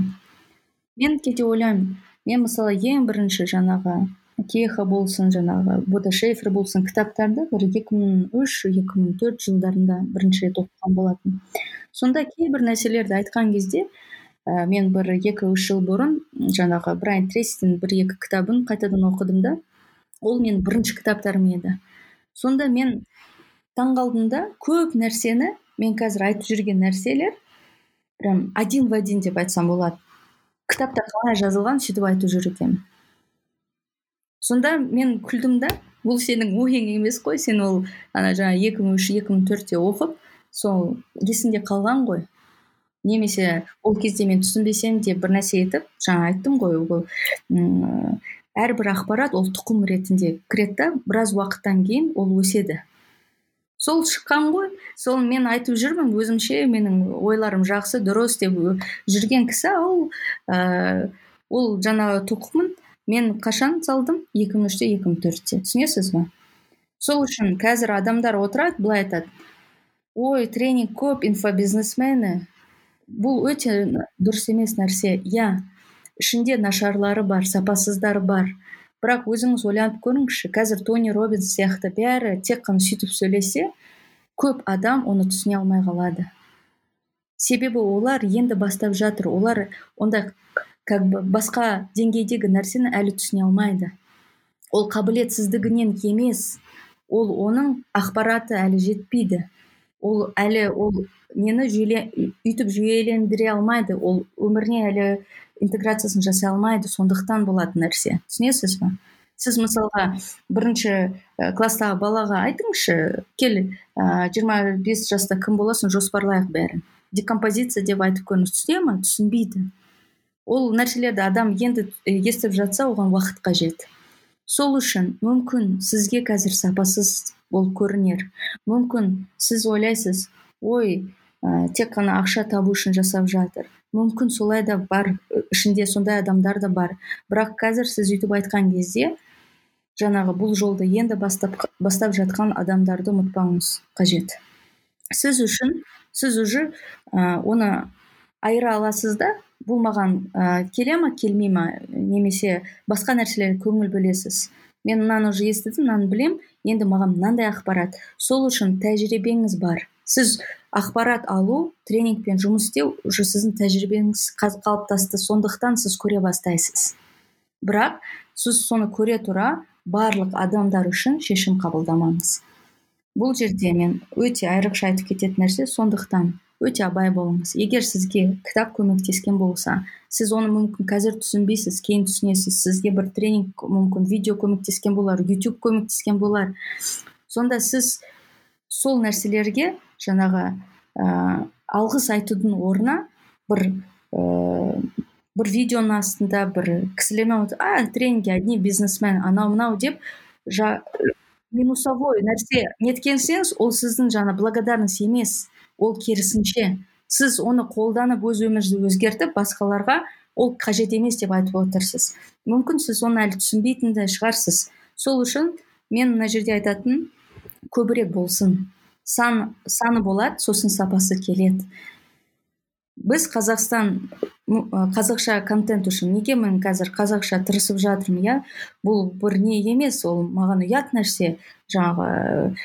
[SPEAKER 3] Мен кейде ойлаймын мен мысалы ең бірінші жаңағы кеха болсын жаңағы бода шейфер болсын кітаптарды бір екі мың үш екі мың төрт жылдарында бірінші рет оқыған болатын. Сонда кейбір нәрселерді айтқан кезде ә, мен бір екі үш жыл бұрын жаңағы брайан трейсидің бір екі кітабын қайтадан оқыдым да ол менің бірінші кітаптарым еді. Сонда мен таңғалдым да көп нәрсені мен қазір айтып жүрген нәрселер прям один в один деп айтсам болады. Кітапта қалай жазылған сөйтіп айтып жүр екенмін сонда мен күлдім да бұл сенің ойың емес қой сен ол ана жаңа екі мың үш екі мың төртте оқып сол есіңде қалған ғой. Немесе ол кезде мен түсінбесем де бір нәрсе етіп жаңа айттым ғой ол әрбір ақпарат ол тұқым ретінде кіреді да біраз уақыттан кейін ол өседі. Сол шыққан ғой. Сол мен айтып жүрмін өзімше менің ойларым жақсы дұрыс деп жүрген кісі ол ә, ол жаңағы тұқымын мен қашан салдым? екі мың үште екі мың төртте. Түсінесіз ба? Сол үшін қазір адамдар отырады былай айтады. Ой тренинг көп инфобизнесмені бұл өте дұрыс емес нәрсе. Иә ішінде нашарлары бар сапасыздары бар. Бірақ өзіңіз ойланып көріңізші қазір тони робинс сияқты бәрі тек қана сөйтіп сөйлесе көп адам оны түсіне алмай қалады. Себебі олар енді бастап жатыр. Олар ондай как бы басқа деңгейдегі нәрсені әлі түсіне алмайды. Ол қабілетсіздігінен емес. Ол оның ақпараты әлі жетпейді. Ол әлі ол нені үйтіп жүйелендіре алмайды. Ол өміріне әлі интеграциясын жасай алмайды сондықтан болатын нәрсе. Түсінесіз ба сіз мысалға бірінші класстағы балаға айтыңызшы кел жиырма ә, бес жаста кім боласың жоспарлайық бәрін. Декомпозиция деп айтып көріңіз. Түсіне ма түсінбейді. Ол нәрселерді адам енді естіп жатса оған уақыт қажет. Сол үшін мүмкін сізге қазір сапасыз болып көрінер. Мүмкін сіз ойлайсыз ой ә, тек қана ақша табу үшін жасап жатыр мүмкін солай да бар ішінде сондай адамдар да бар. Бірақ қазір сіз өйтіп айтқан кезде жаңағы бұл жолды енді бастап бастап жатқан адамдарды ұмытпауыңыз қажет. Сіз үшін сіз уже ә, оны айыра аласыз да бұл маған ә, келе ма келмей ма немесе басқа нәрселерге көңіл бөлесіз? Мен мынаны уже естідім мынаны білем енді маған мынандай ақпарат. Сол үшін тәжірибеңіз бар. Сіз ақпарат алу тренингпен жұмыс істеу уже сіздің тәжірибеңіз қалыптасты. Сондықтан сіз көре бастайсыз. Бірақ сіз соны көре тұра барлық адамдар үшін шешім қабылдамаңыз. Бұл жерде мен өте айрықша айтып кететін нәрсе сондықтан өте абай болыңыз. Егер сізге кітап көмектескен болса сіз оны мүмкін қазір түсінбейсіз кейін түсінесіз. Сізге бір тренинг мүмкін видео көмектескен болар ютуб көмектескен болар. Сонда сіз сол нәрселерге жаңағы ә, алғыс айтудың орнына бір ә, бір видеоның астында бір кісілермен а тренинге одни бизнесмен анау мынау деп жа, минусовой нәрсе неткенсеңіз ол сіздің жаңа благодарность емес ол керісінше. Сіз оны қолданып өз өміріңізді өзгертіп басқаларға ол қажет емес деп айтып отырсыз. Мүмкін сіз оны әлі түсінбейтін де шығарсыз. Сол үшін мен мына жерде айтатын көбірек болсын. Сан саны болады сосын сапасы келеді. Біз қазақстан қазақша контент үшін неге мен қазір қазақша тырысып жатырмын иә? Бұл бір не емес ол маған ұят нәрсе жаңағы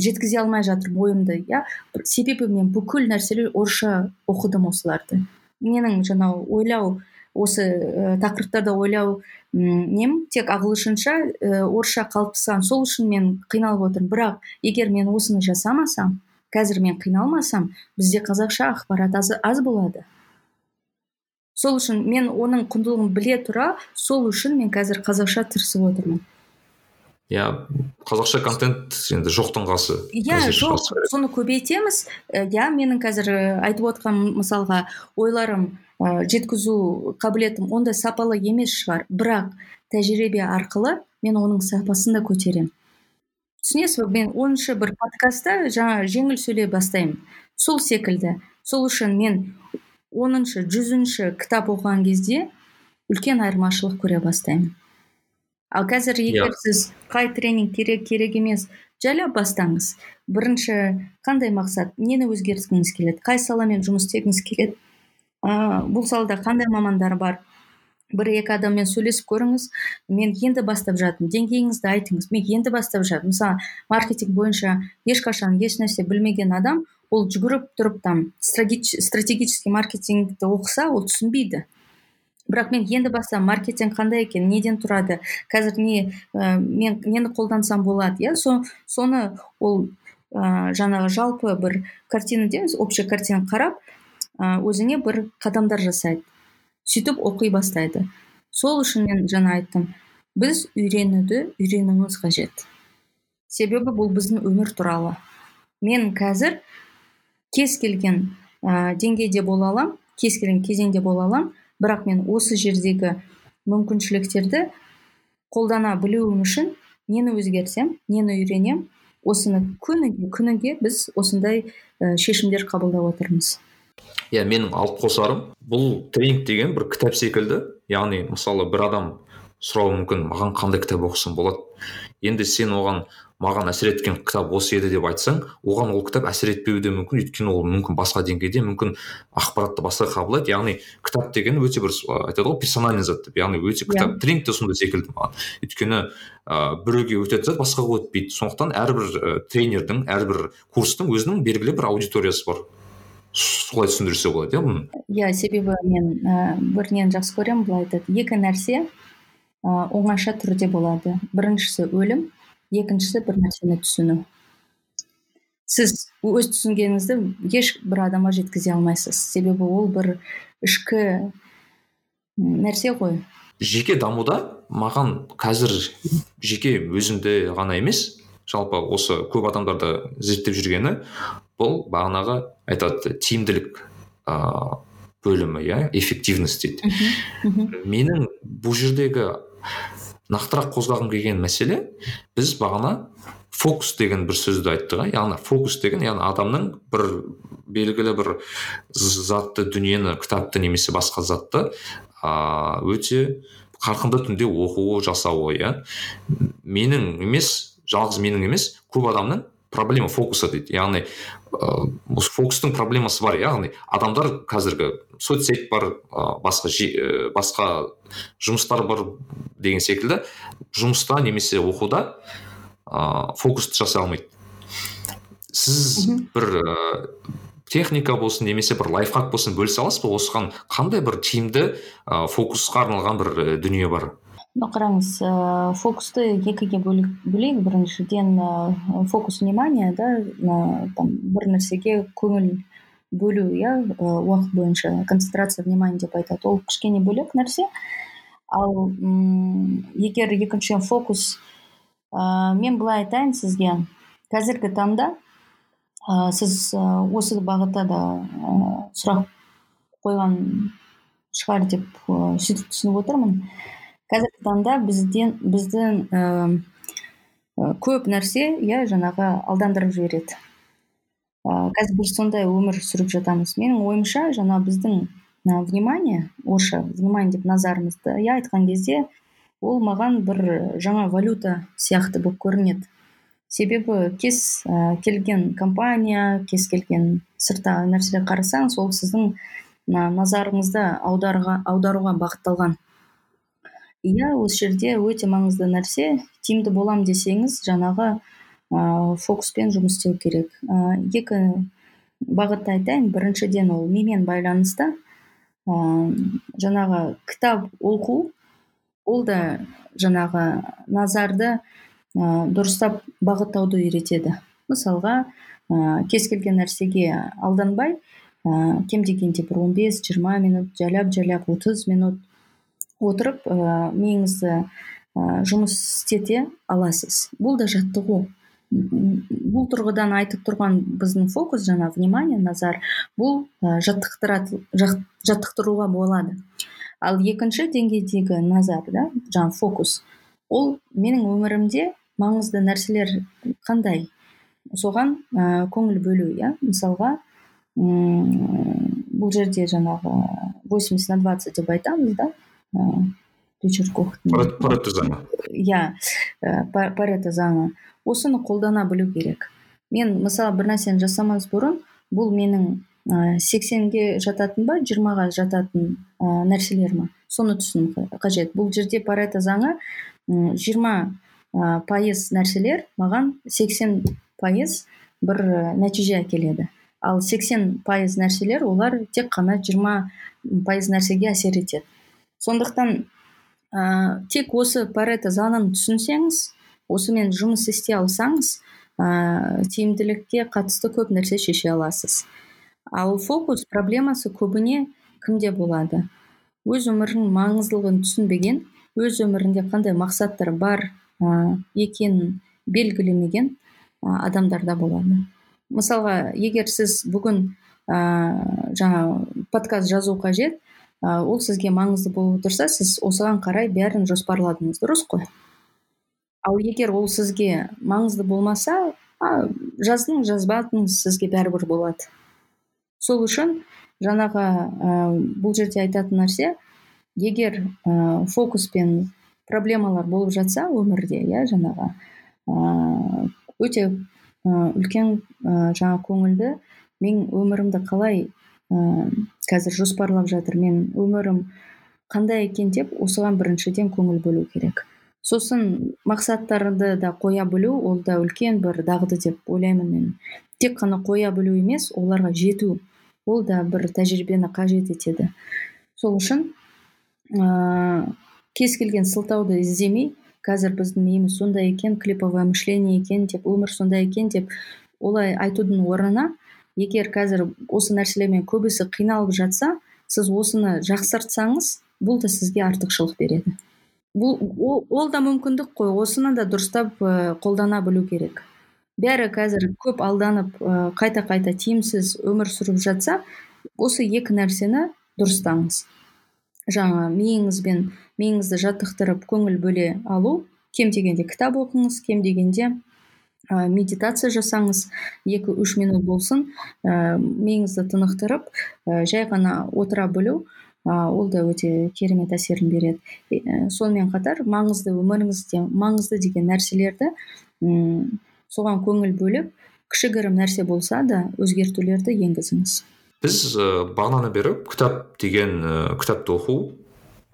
[SPEAKER 3] жеткізе алмай жатырмын ойымды иә? Себебі мен бүкіл нәрселер орысша оқыдым осыларды. Менің жаңағы ойлау осы ә, тақырыптарда ойлау нем. Тек ағылшынша ә, орысша қалыптасқан. Сол үшін мен қиналып отырмын. Бірақ егер мен осыны жасамасам қазір мен қиналмасам бізде қазақша ақпарат аз, аз болады. Сол үшін мен оның құндылығын біле тұра сол үшін мен қазір қазақша тырысып отырмын.
[SPEAKER 2] Иә қазақша контент енді жоқтың қасы.
[SPEAKER 3] Иә жоқ соны көбейтеміз. Иә менің қазір айтып отқан мысалға ойларым ә, жеткізу қабілетім ондай сапалы емес шығар. Бірақ тәжірибе арқылы мен оның сапасын да көтеремін. Түсінесіз бе? Мен оныншы бір подкастта жаңа жеңіл сөйлей бастаймын. Сол секілді. Сол үшін мен оныншы жүзінші кітап оқыған кезде үлкен айырмашылық көре бастаймын. Ал қазір егер сіз қай тренинг керек керек емес жайлап бастаңыз. Бірінші қандай мақсат? Нені өзгерткіңіз келеді? Қай саламен жұмыс істегіңіз келеді? Ә, бұл салада қандай мамандар бар? Бір екі адаммен сөйлесіп көріңіз. Мен енді бастап жатырмын. Деңгейіңізді айтыңыз. Мен енді бастап жатырмын. Мысалы маркетинг бойынша ешқашан ешнәрсе білмеген адам ол жүгіріп тұрып там стратегический маркетингті оқыса ол түсінбейді. Бірақ мен енді бастам маркетинг қандай екен неден тұрады? Қазір не ә, мен нені қолдансам болады иә? Со, соны ол ә, жаңағы жалпы бір картина дейміз общая картина қарап ә, өзіңе бір қадамдар жасайды. Сөйтіп оқи бастайды. Сол үшін мен жаңа айттым. Біз үйренуді үйренуіміз қажет. Себебі бұл біздің өмір туралы. Мен қазір кез келген ә, деңгейде бола аламын кез келген кезеңде бола аламын бірақ мен осы жердегі мүмкіншіліктерді қолдана білуім үшін нені өзгертсем нені үйренем осыны күніге күніге біз осындай ә, шешімдер қабылдап отырмыз.
[SPEAKER 2] Иә менің алып қосарым бұл тренинг деген бір кітап секілді. Яғни мысалы бір адам сұрауы мүмкін. Маған қандай кітап оқысам болады? Енді сен оған маған әсер еткен кітап осы еді деп айтсаң оған ол кітап әсер етпеуі де мүмкін. Өйткені ол мүмкін басқа деңгейде мүмкін ақпаратты басқа қабылдайды. Яғни кітап деген өте бір айтады ғой персональный зат деп. Яғни өте кітап yeah. тренинг те сондай секілді маған. Өйткені ыыы біреуге өтетін зат басқаға өтпейді. Сондықтан әрбір ә, тренердің әрбір курстың өзінің белгілі бір аудиториясы бар. Солай түсіндірсе болады иә бұны
[SPEAKER 3] иә себебі мен ә, бір нені жақсы көремін былай айтады. Екі нәрсе ә, оңаша түрде болады. Біріншісі өлім екіншісі бір нәрсені түсіну. Сіз өз түсінгеніңізді ешбір адамға жеткізе алмайсыз. Себебі ол бір ішкі нәрсе ғой.
[SPEAKER 2] Жеке дамуда маған қазір жеке өзімді ғана емес жалпы осы көп адамдарды зерттеп жүргені бұл бағанағы айтады тиімділік ыыы бөлімі иә эффективность дейді. Менің бұл жердегі нақтырақ қозғағым келген мәселе біз бағана фокус деген бір сөзді айттық иә яғни фокус деген яғни адамның бір белгілі бір затты дүниені кітапты немесе басқа затты өте қарқынды түрде оқуы жасауы иә? Менің емес жалғыз менің емес көп адамның проблема фокуса дейді. Яғни ыыы фокустың проблемасы бар яғни адамдар қазіргі соцсеть бар басқа ә, басқа жұмыстар бар деген секілді жұмыста немесе оқуда ә, фокусты жасай алмайды. Сіз бір ә, техника болсын немесе бір лайфхак болсын бөлісе аласыз ба? Осыған қандай бір тиімді ә, фокусқа арналған бір дүние бар?
[SPEAKER 3] Ну қараңыз ә, фокусты екіге бөлейік біріншіден ә, фокус внимания да ә, там бір нәрсеге көңіл бөлу иә уақыт бойынша концентрация внимания деп айтады ол кішкене бөлек нәрсе ал м егер екіншіден фокус ә, мен былай айтайын сізге қазіргі таңда ә, сіз осы бағытта да ә, сұрақ қойған шығар деп сөйтіп түсініп отырмын. Қазіргі таңда бізден біздің ә, көп нәрсе иә жаңағы алдандырып жібереді. Ә, қазір біз сондай өмір сүріп жатамыз. Менің ойымша жаңа біздің внимание орысша внимание деп назарымызды иә айтқан кезде ол маған бір жаңа валюта сияқты болып көрінеді. Себебі кез ә, келген компания кез келген сырттағы нәрселер қарасаңыз ол сіздің назарыңызды аударуға бағытталған. Иә осы жерде өте маңызды нәрсе. Тиімді болам десеңіз жаңағы ә, фокуспен жұмыс істеу керек. Ә, екі бағытты айтайын. Біріншіден ол немен байланысты ә, жаңағы кітап оқу ол да жаңағы назарды ә, дұрыстап бағыттауды үйретеді. Мысалға ә, кез келген нәрсеге алданбай ә, кем дегенде бір 15-20 минут жайлап жайлап 30 минут отырып ә, миыңызды ә, жұмыс істете аласыз. Бұл да жаттығу. Бұл тұрғыдан айтып тұрған біздің фокус жаңа внимание назар бұл ә, жаттықтыруға болады. Ал екінші деңгейдегі назар да жаңа фокус ол менің өмірімде маңызды нәрселер қандай? Соған ә, көңіл бөлу иә. Мысалға бұл жерде жаңағы восемьдесят на двадцать деп айтамыз да.
[SPEAKER 2] Парето заңы
[SPEAKER 3] иә парето заңы осыны қолдана білу керек. Мен мысалы бір нәрсені жасамас бұрын бұл менің сексенге жататын ба жиырмаға жататын ә, нәрселер ма соны түсіну қажет. Бұл жерде парето заңы жиырма пайыз нәрселер маған сексен пайыз бір нәтиже әкеледі. Ал сексен пайыз нәрселер олар тек қана жиырма пайыз нәрсеге әсер етеді. Сондықтан ә, тек осы парето заңын түсінсеңіз осымен жұмыс істей алсаңыз ә, тиімділікке қатысты көп нәрсе шеше аласыз. Ал фокус проблемасы көбіне кімде болады? Өз өмірінің маңыздылығын түсінбеген өз өмірінде қандай мақсаттар бар ә, екенін белгілемеген ә, адамдарда болады. Мысалға егер сіз бүгін ә, жаңа подкаст жазу қажет ол сізге маңызды болып тұрса сіз осыған қарай бәрін жоспарладыңыз. Дұрыс қой. Ал егер ол сізге маңызды болмаса а, жаздыңыз жазбадыңыз сізге бәрібір болады. Сол үшін жаңағы ә, бұл жерде айтатын нәрсе егер ә, фокус пен проблемалар болып жатса өмірде иә жаңағы ыыы өте үлкен ә, жаңа көңілді мен өмірімді қалай ә, қазір жоспарлап жатыр. Мен өмірім қандай екен деп осыған біріншіден көңіл бөлу керек. Сосын мақсаттарды да қоя білу ол да үлкен бір дағды деп ойлаймын мен. Тек қана қоя білу емес оларға жету ол да бір тәжірибені қажет етеді. Сол үшін ә, кез келген сылтауды іздемей қазір біздің миымыз сондай екен клиповое мышление екен деп өмір сондай екен деп олай айтудың орнына егер қазір осы нәрселермен көбісі қиналып жатса сіз осыны жақсартсаңыз бұл да сізге артықшылық береді. Бұл ол, ол да мүмкіндік қой осыны да дұрыстап қолдана білу керек. Бәрі қазір көп алданып қайта қайта тиімсіз өмір сүріп жатса осы екі нәрсені дұрыстаңыз. Жаңа миыңызбен миыңызды жаттықтырып көңіл бөле алу кем дегенде кітап оқыңыз кем дегенде ә, медитация жасаңыз екі үш минут болсын. Ә, миыңызды тынықтырып ә, жай ғана отыра білу ә, ол да өте керемет әсерін береді. Ә, сонымен қатар маңызды өміріңізде маңызды деген нәрселерді ұм, соған көңіл бөліп кішігірім нәрсе болса да өзгертулерді енгізіңіз.
[SPEAKER 2] Біз ә, бағананы бері кітап деген ә, кітапты оқу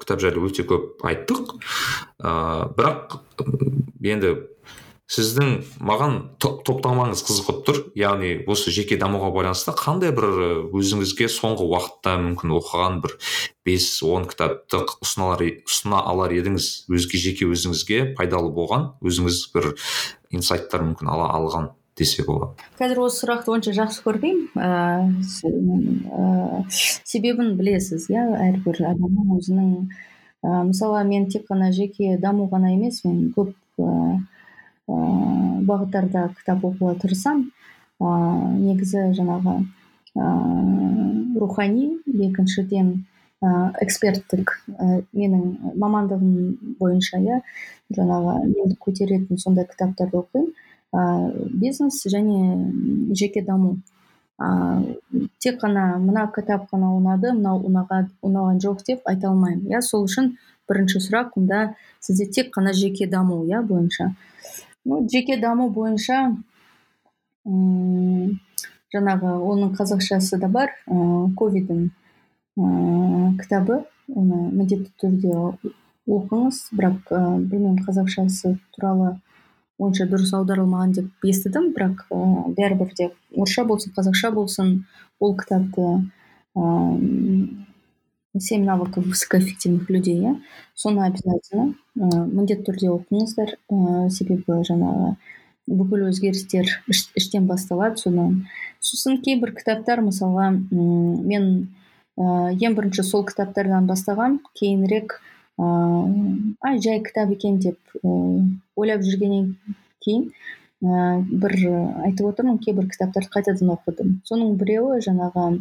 [SPEAKER 2] кітап жайлы өте көп айттық. Ә, бірақ енді сіздің маған топтамаңыз қызығып тұр. Яғни осы жеке дамуға байланысты қандай бір өзіңізге соңғы уақытта мүмкін оқыған бір бес он кітапты ұсына алар едіңіз? Өзге жеке өзіңізге пайдалы болған өзіңіз бір инсайттар мүмкін ала алған десе болады.
[SPEAKER 3] Қазір осы сұрақты онша жақсы көрмеймін. Ә, себебін білесіз иә әрбір адамның өзінің ә, мысалы мен тек қана жеке даму ғана емес мен көп ә, бағыттарда кітап оқуға тырысамын ә, негізі жаңағы ә, рухани екіншіден ә, эксперттік ә, менің мамандығым бойынша иә жаңағы менді көтеретін сондай кітаптарды оқимын. Бизнес және жеке даму. Ә, тек қана мына кітап қана ұнады мынау ұнаған жоқ деп айта алмаймын иә. Сол үшін бірінші сұрақ онда сізде тек қана жеке даму иә бойынша. Ну жеке даму бойынша жаңағы оның қазақшасы да бар ыыы ковидтің ыыы кітабы. Оны міндетті түрде оқыңыз. Бірақ ыыы білмеймін қазақшасы туралы онша дұрыс аударылмаған деп естідім. Бірақ ә, бәрібір де орысша болсын қазақша болсын ол кітапты ыыы семь навыков высокоэффективных людей. Соны обязательно. Ә, міндетті түрде оқыңыздар ә, себебі жаңағы бүкіл өзгерістер іштен басталады содан сосын кейбір кітаптар мысалға мен ә, ең бірінші сол кітаптардан бастағам кейінірек ыыы ай жай кітап екен деп ыыы ойлап жүргеннен кейін ыыы бір айтып отырмын кейбір кітаптарды қайтадан оқыдым. Соның біреуі жаңағы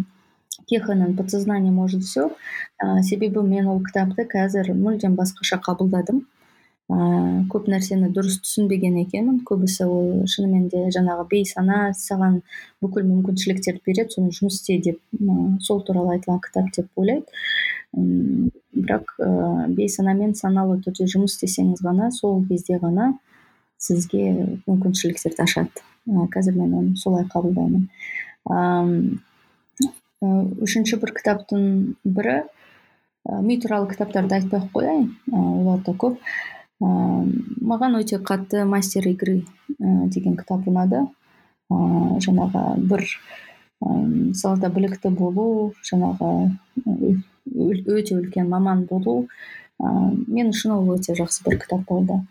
[SPEAKER 3] кеханың подсознание может все ә, себебі мен ол кітапты қазір мүлдем басқаша қабылдадым. Ыыы көп нәрсені дұрыс түсінбеген екенмін. Көбісі ол шынымен де жаңағы бейсана саған бүкіл мүмкіншіліктерді береді соны жұмыс істе деп сол туралы айтылған кітап деп ойлайды. Бірақ ә, бейсанамен саналы түрде жұмыс істесеңіз ғана сол кезде ғана сізге мүмкіншіліктерді ашады қазір мен оны солай қабылдаймын. Үшінші бір кітаптың бірі. Ми туралы кітаптарды айтпай ақ қояйын. Олар да көп. Маған өте қатты мастер игры деген кітап ұнады. Жаңағы бір салада білікті болу жаңағы өте үлкен маман болу. Мен үшін ол өте жақсы бір кітап болды.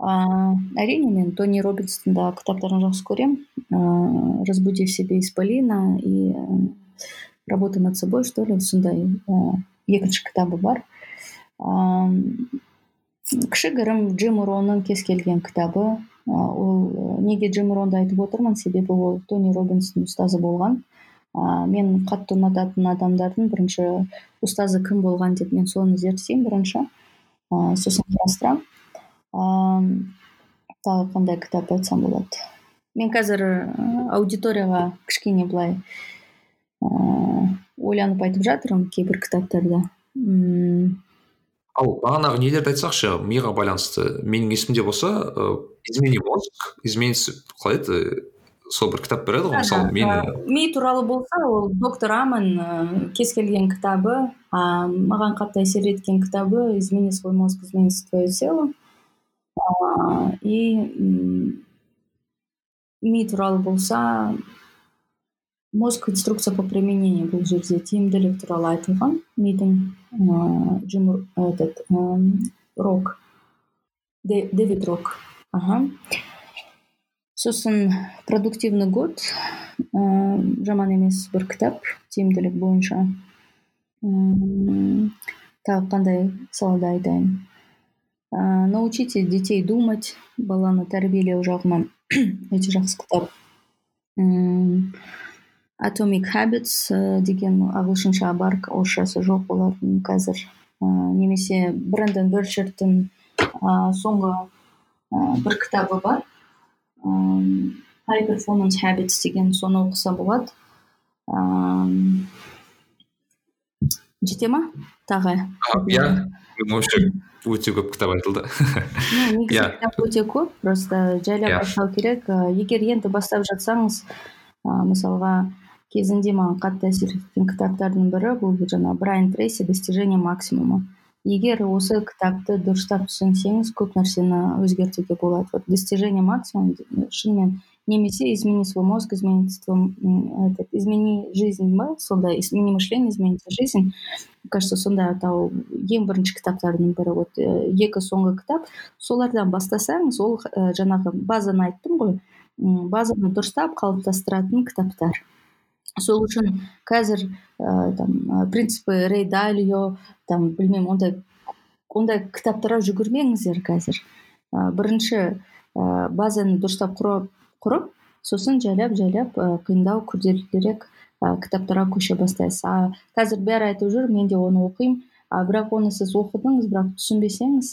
[SPEAKER 3] Әрине мен тони робинстің да кітаптарын жақсы көремін разбуди в себе исполина и работа над собой что ли сондай екінші кітабы бар кішігірім джим ронның кез келген кітабы ол неге джим ронды айтып отырмын себебі ол тони робинстің ұстазы болған мен қатты ұнататын адамдардың бірінші ұстазы кім болған деп мен соны зерттеймін бірінші сосын қарастырамын тағы қандай кітап айтсам болады мен қазір аудиторияға кішкене былай ыыы ойланып айтып жатырмын кейбір кітаптарды.
[SPEAKER 2] Ал бағанағы нелерді айтсақшы миға байланысты менің есімде болса измени мозг изменится қалай еді? Сол бір кітап бар еді ғой мысалы мен
[SPEAKER 3] ми туралы болса ол доктор аман кез келген кітабы а маған қатты әсер еткен кітабы измени свой мозг изменится твое тело и ми туралы болса мозг конструкция по применению бұл жерде тиімділік туралы айтылған мидың джим этот рок. Дэвид рок. Аха сосын продуктивный год. Жаман емес бір кітап тиімділік бойынша тағы қандай салада айтайын научите детей думать. Баланы тәрбиелеу жағынан өте жақсы кітап atomic habits деген ағылшынша бар орысшасы жоқ олардың қазір немесе брендон бершерттің соңғы бір кітабы бар. High performance habits деген соны оқыса болады. Жете ма тағы?
[SPEAKER 2] Иә өте көп кітап айтылды.
[SPEAKER 3] Негізі кітап өте көп просто жайлап айтпау керек. Егер енді бастап жатсаңыз ыыы мысалға кезінде маған қатты әсер еткен кітаптардың бірі бұл жаңағы брайан трейси достижение максимума егер осы кітапты дұрыстап түсінсеңіз көп нәрсені өзгертуге болады. Вот достижение максимум шынымен немесе измени свой мозг измени этот измени жизнь ба сондай измени мышление изменить жизнь кажется сондай атау ең бірінші кітаптардың бірі вот екі соңғы кітап. Солардан бастасаңыз ол ә, жаңағы базаны айттым ғой. Базаны дұрыстап қалыптастыратын кітаптар. Сол үшін қазір ә, там принципы рей далио там білмеймін ондай ондай кітаптарға жүгірмеңіздер қазір ә, бірінші ә, базаны дұрыстап құрып құрып сосын жайлап жайлап қиындау күрделірек кітаптарға көше бастайсыз. А қазір бәрі айтып жүр мен де оны оқимын. А бірақ оны сіз оқыдыңыз бірақ түсінбесеңіз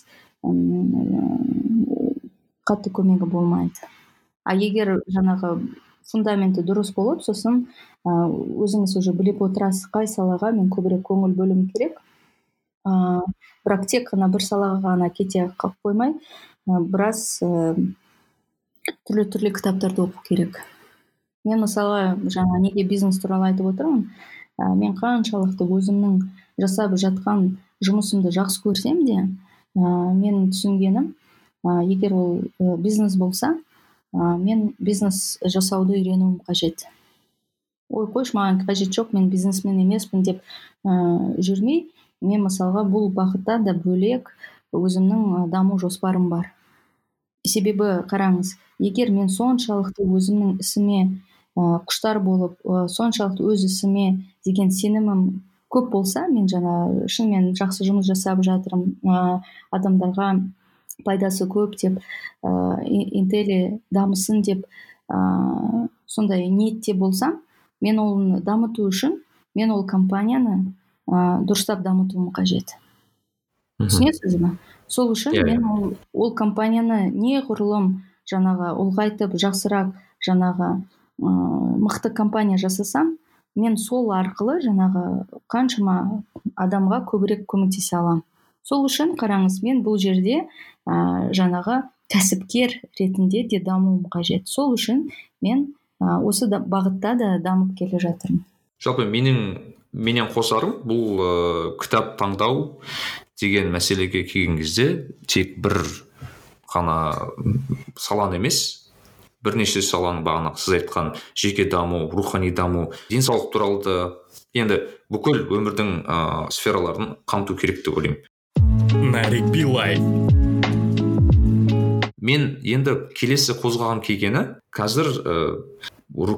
[SPEAKER 3] қатты көмегі болмайды. А егер жаңағы фундаменті дұрыс болып сосын өзіңіз уже біліп отырасыз қай салаға мен көбірек көңіл бөлуім керек. Ыыы бірақ тек қана бір салаға ғана кете қалып қоймай біраз түрлі түрлі кітаптарды оқу керек. Мен мысалы жаңа неге бизнес туралы айтып отырмын. Ә, мен қаншалықты өзімнің жасап жатқан жұмысымды жақсы көрсем де ә, менің түсінгенім ә, егер ол бизнес болса ә, мен бизнес жасауды үйренуім қажет. Ой қойшы маған қажет жоқ мен бизнесмен емеспін деп ә, жүрмей мен мысалға бұл бағытта да бөлек өзімнің даму жоспарым бар. Себебі қараңыз егер мен соншалықты өзімнің ісіме ә, құштар болып ә, соншалықты өз ісіме деген сенімім көп болса мен жаңа шынымен жақсы жұмыс жасап жатырмын ә, адамдарға пайдасы көп деп ыыы интели дамысын деп ыыы сондай ниетте болсам мен оны дамыту үшін мен ол компанияны ә, дұрыстап дамытуым қажет. Түсінесіз бе? Сол үшін yeah. Мен ол, ол компанияны неғұрлым жаңағы ұлғайтып жақсырақ жаңағы ыыы мықты компания жасасам мен сол арқылы жаңағы қаншама адамға көбірек көмектесе аламын. Сол үшін қараңыз мен бұл жерде ә, жаңағы кәсіпкер ретінде де дамуым қажет. Сол үшін мен ә, осы да, бағытта да дамып келе жатырмын.
[SPEAKER 2] Жалпы менің менен қосарым бұл ә, кітап таңдау деген мәселеге келген кезде тек бір ғана саланы емес бірнеше саланы бағана сіз айтқан жеке даму рухани даму денсаулық туралы да енді бүкіл өмірдің ә, сфераларын қамту керек деп ойлаймын.
[SPEAKER 1] Нарик билай
[SPEAKER 2] мен енді келесі қозғағым келгені қазір ә,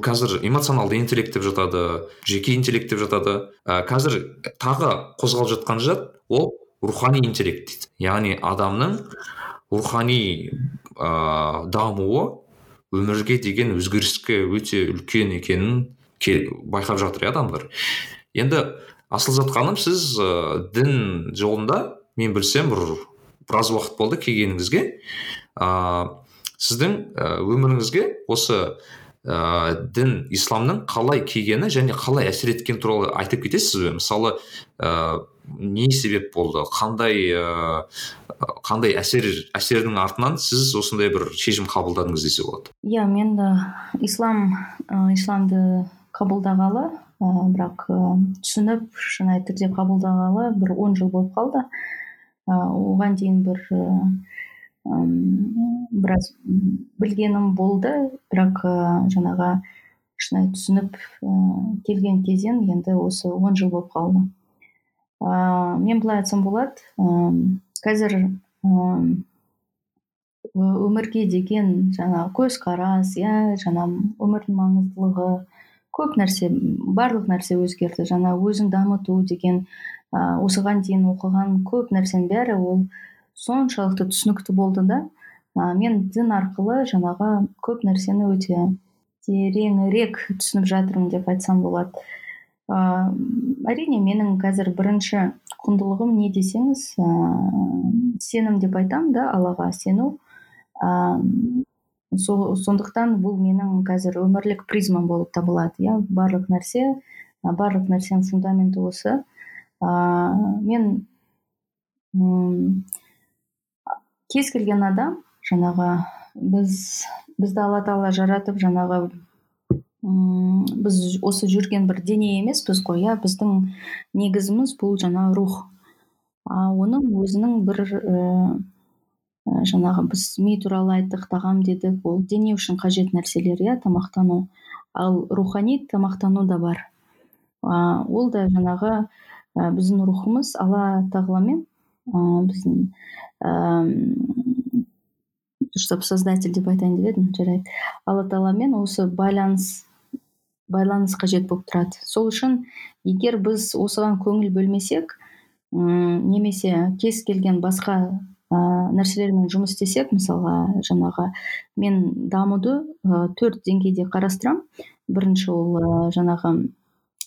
[SPEAKER 2] қазір эмоционалды интеллект деп жатады жеке интеллект деп жатады. Ә, қазір тағы қозғалып жатқан жат ол рухани интеллект дейді. Яғни адамның рухани ә, дамуы өмірге деген өзгеріске өте үлкен екенін байқап жатыр иә адамдар. Енді асыл жатқаным сіз ә, дін жолында мен білсем бір біраз уақыт болды келгеніңізге. Ә, сіздің өміріңізге осы ә, дін исламның қалай келгені және қалай әсер еткені туралы айтып кетесіз бе? Мысалы ә, не себеп болды? Қандай ә, қандай әсер әсерінің артынан сіз осындай бір шешім қабылдадыңыз десе болады?
[SPEAKER 3] Иә yeah, мен ислам ә, исламды қабылдағалы ә, бірақ ә, түсініп шынайы түрде қабылдағалы бір он жыл болып қалды. Оған дейін бір ә, біраз білгенім болды. Бірақ ә, жаңағы шынайы түсініп ә, келген кезең енді осы он жыл болып қалды. Ә, мен былай айтсам болады ә, қазір өмірге деген жаңа көзқарас иә жаңа өмірдің маңыздылығы көп нәрсе барлық нәрсе өзгерді. Жаңа өзін дамыту деген ә, осыған дейін оқыған көп нәрсенің бәрі ол соншалықты түсінікті болды да ә, мен дін арқылы жаңағы көп нәрсені өте тереңірек түсініп жатырмын деп айтсам болады. Ыыы әрине менің қазір бірінші құндылығым не десеңіз ыыы сенім деп айтамын да аллаға сену. Сол сондықтан бұл менің қазір өмірлік призмам болып табылады иә. Барлық нәрсе барлық нәрсенің фундаменті осы. Ыыы мен кез келген адам жаңағы біз бізді алла тағала жаратып жаңағы біз осы жүрген бір дене емеспіз ғой иә біздің негізіміз бұл жаңа рух. А оның өзінің бір ә, жаңағы біз ми туралы айттық тағам дедік ол дене үшін қажет нәрселер иә тамақтану. Ал рухани тамақтану да бар. А, ол да жаңағы ә, біздің рухымыз алла тағаламен ә, біздің дұрыстап создатель деп айтайын деп едім жарайды. Алла тағаламен осы байланыс байланыс қажет болып тұрады. Сол үшін егер біз осыған көңіл бөлмесек ұм, немесе кез келген басқа ә, нәрселермен жұмыс істесек мысалға жаңағы мен дамуды ә, төрт деңгейде қарастырамын бірінші ол ә, жаңағы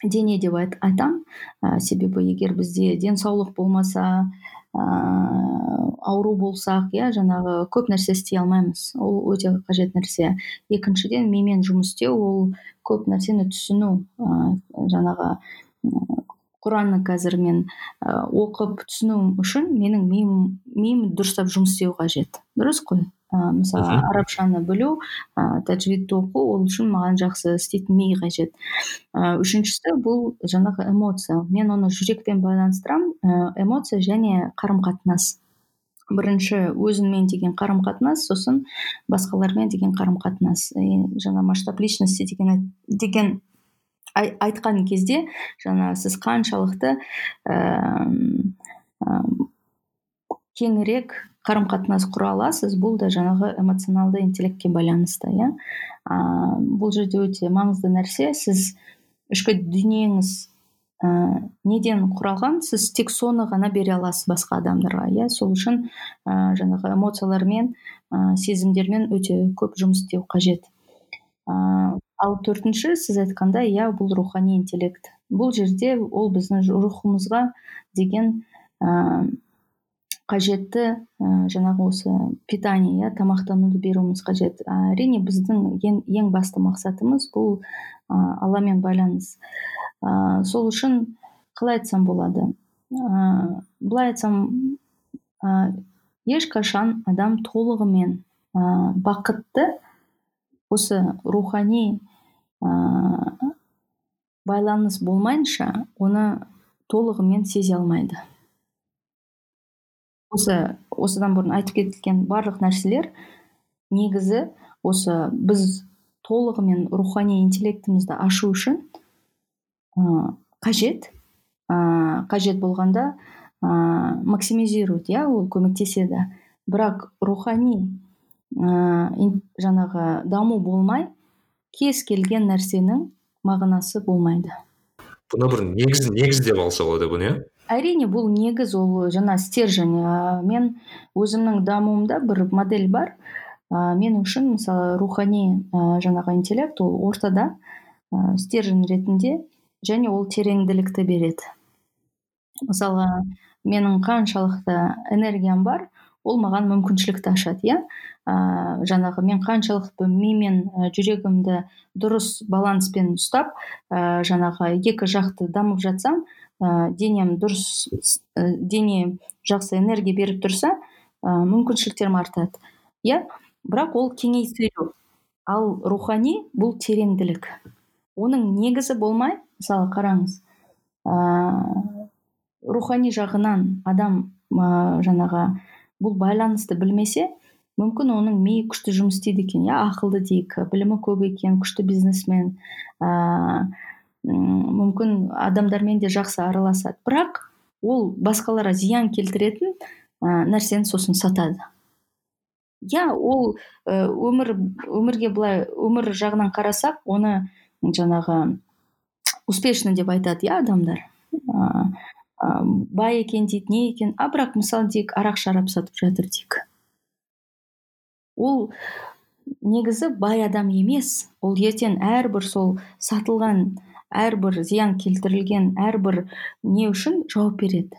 [SPEAKER 3] дене деп айт, айтамын ә, себебі егер бізде денсаулық болмаса ыыы ауру болсақ иә жаңағы көп нәрсе істей алмаймыз. Ол өте қажет нәрсе. Екіншіден мимен жұмыс істеу ол көп нәрсені түсіну ыыы жаңағы құранны қазір мен оқып түсіну үшін менің миым миым дұрыстап жұмыс істеуі қажет. Дұрыс қой? Ә, мысалы арабшаны білу ә, тәжвидті оқу ол үшін маған жақсы істейтін ми қажет. Ә, үшіншісі бұл жаңағы эмоция. Мен оны жүрекпен байланыстырамын ә, эмоция және қарым қатынас бірінші өзіңмен деген қарым қатынас сосын басқалармен деген қарым қатынас жаңа масштаб личности деген деген айтқан кезде жаңа сіз қаншалықты ә, кеңірек қарым қатынас құра аласыз. Бұл да жаңағы эмоционалды интеллектке байланысты иә? Бұл жерде өте маңызды нәрсе. Сіз ішкі дүниеңіз ә, неден құралған сіз тек соны ғана бере аласыз басқа адамдарға иә? Сол үшін ә, жаңағы эмоциялармен ә, сезімдермен өте көп жұмыс істеу қажет. Ә, ал төртінші сіз айтқандай иә бұл рухани интеллект. Бұл жерде ол біздің рухымызға деген қажетті ә, жаңағы осы питание иә тамақтануды беруіміз қажет. Әрине біздің ең, ең басты мақсатымыз бұл ә, алламен байланыс. Ә, сол үшін қалай айтсам болады? Ә, былай айтсам ә, ешқашан адам толығымен ә, бақытты осы рухани ә, байланыс болмайынша оны толығымен сезе алмайды. Осы осыдан бұрын айтып кетілген барлық нәрселер негізі осы біз толығымен рухани интеллектімізді ашу үшін ә, қажет. Ә, қажет болғанда ә, максимизировать иә ол көмектеседі. Бірақ рухани ә, жаңағы даму болмай кез келген нәрсенің мағынасы болмайды.
[SPEAKER 2] Бұны бір негіз негіз деп алса болады бұны иә?
[SPEAKER 3] Әрине бұл негіз ол жаңа стержень ә, мен өзімнің дамуымда бір модель бар. Ә, мен үшін мысалы рухани ә, жаңағы интеллект ол ортада ә, стержень ретінде және ол тереңділікті береді. Мысалы менің қаншалықты энергиям бар ол маған мүмкіншілікті ашады иә. Ә, жаңағы мен қаншалықты ми мен жүрегімді дұрыс баланспен ұстап ә, жаңағы екі жақты дамып жатсам ә, денем дұрыс ә, дене жақсы энергия беріп тұрса ә, мүмкіншіліктерім артады иә? Бірақ ол кеңейтілу ал рухани бұл тереңділік. Оның негізі болмай мысалы қараңыз ә, рухани жағынан адам ә, жаңағы бұл байланысты білмесе мүмкін оның миы күшті жұмыс істейді екен иә? Ақылды дейік білімі көп екен күшті бизнесмен ә, мүмкін адамдармен де жақсы араласады. Бірақ ол басқаларға зиян келтіретін ә, нәрсені сосын сатады. Иә ол өмір өмірге былай өмір жағынан қарасақ оны жаңағы успешный деп айтады иә адамдар. Ә, бай екен дейді не екен. А бірақ мысалы дейік арақ шарап сатып жатыр дейік. Ол негізі бай адам емес. Ол ертең әрбір сол сатылған әрбір зиян келтірілген әрбір не үшін жауап береді?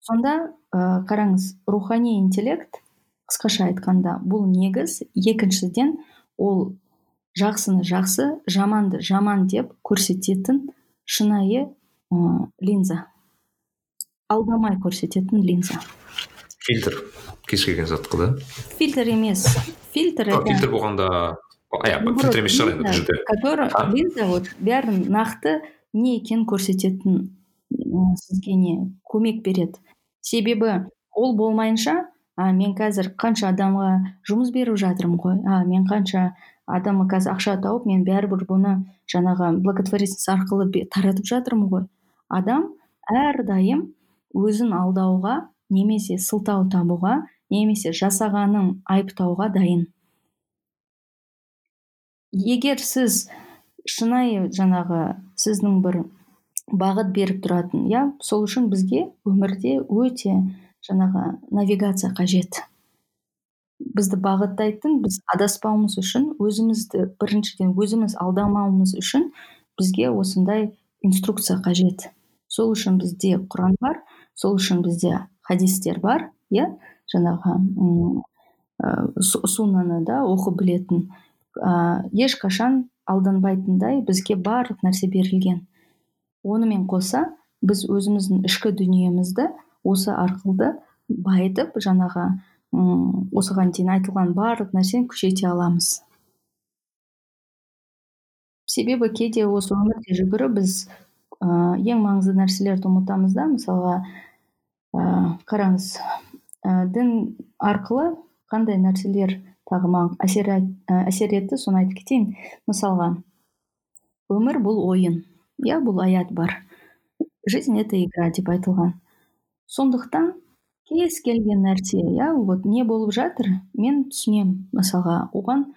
[SPEAKER 3] Сонда ә, қараңыз рухани интеллект қысқаша айтқанда бұл негіз екіншіден ол жақсыны жақсы жаманды жаман деп көрсететін шынайы ә, линза. Алдамай көрсететін линза.
[SPEAKER 2] Фильтр. Кез келген затқа да
[SPEAKER 3] фильтр емес. Фильтр
[SPEAKER 2] это фильтр болғанда
[SPEAKER 3] который линза вот бәрін нақты не екенін көрсететін сізге не көмек береді себебі ол болмайынша а мен қазір қанша адамға жұмыс беріп жатырмын ғой. А мен қанша адамға қазір ақша тауып мен бәрібір бұны жаңағы благотворительность арқылы таратып жатырмын ғой. Адам әрдайым өзін алдауға немесе сылтау табуға немесе жасағанын айыптауға дайын. Егер сіз шынайы жаңағы сіздің бір бағыт беріп тұратын иә сол үшін бізге өмірде өте жаңағы навигация қажет. Бізді бағыттайтын біз адаспауымыз үшін өзімізді біріншіден өзіміз алдамауымыз үшін бізге осындай инструкция қажет. Сол үшін бізде құран бар сол үшін бізде хадистер бар иә жаңағы суннаны да оқып білетін ә, ешқашан алданбайтындай бізге барлық нәрсе берілген. Онымен қоса біз өзіміздің ішкі дүниемізді осы арқылы байытып жаңағы ұм, осыған дейін айтылған барлық нәрсені күшейте аламыз. Себебі кейде осы өмірде жүгіріп біз ә, ең маңызды нәрселерді ұмытамыз да. Мысалға ә, қараңыз ә, дін арқылы қандай нәрселер тағы маған әсер, әсер етті соны айтып кетейін. Мысалға өмір бұл ойын. Иә бұл аят бар. Жизнь это игра деп айтылған. Сондықтан кез келген нәрсе иә вот не болып жатыр мен түсінемін. Мысалға оған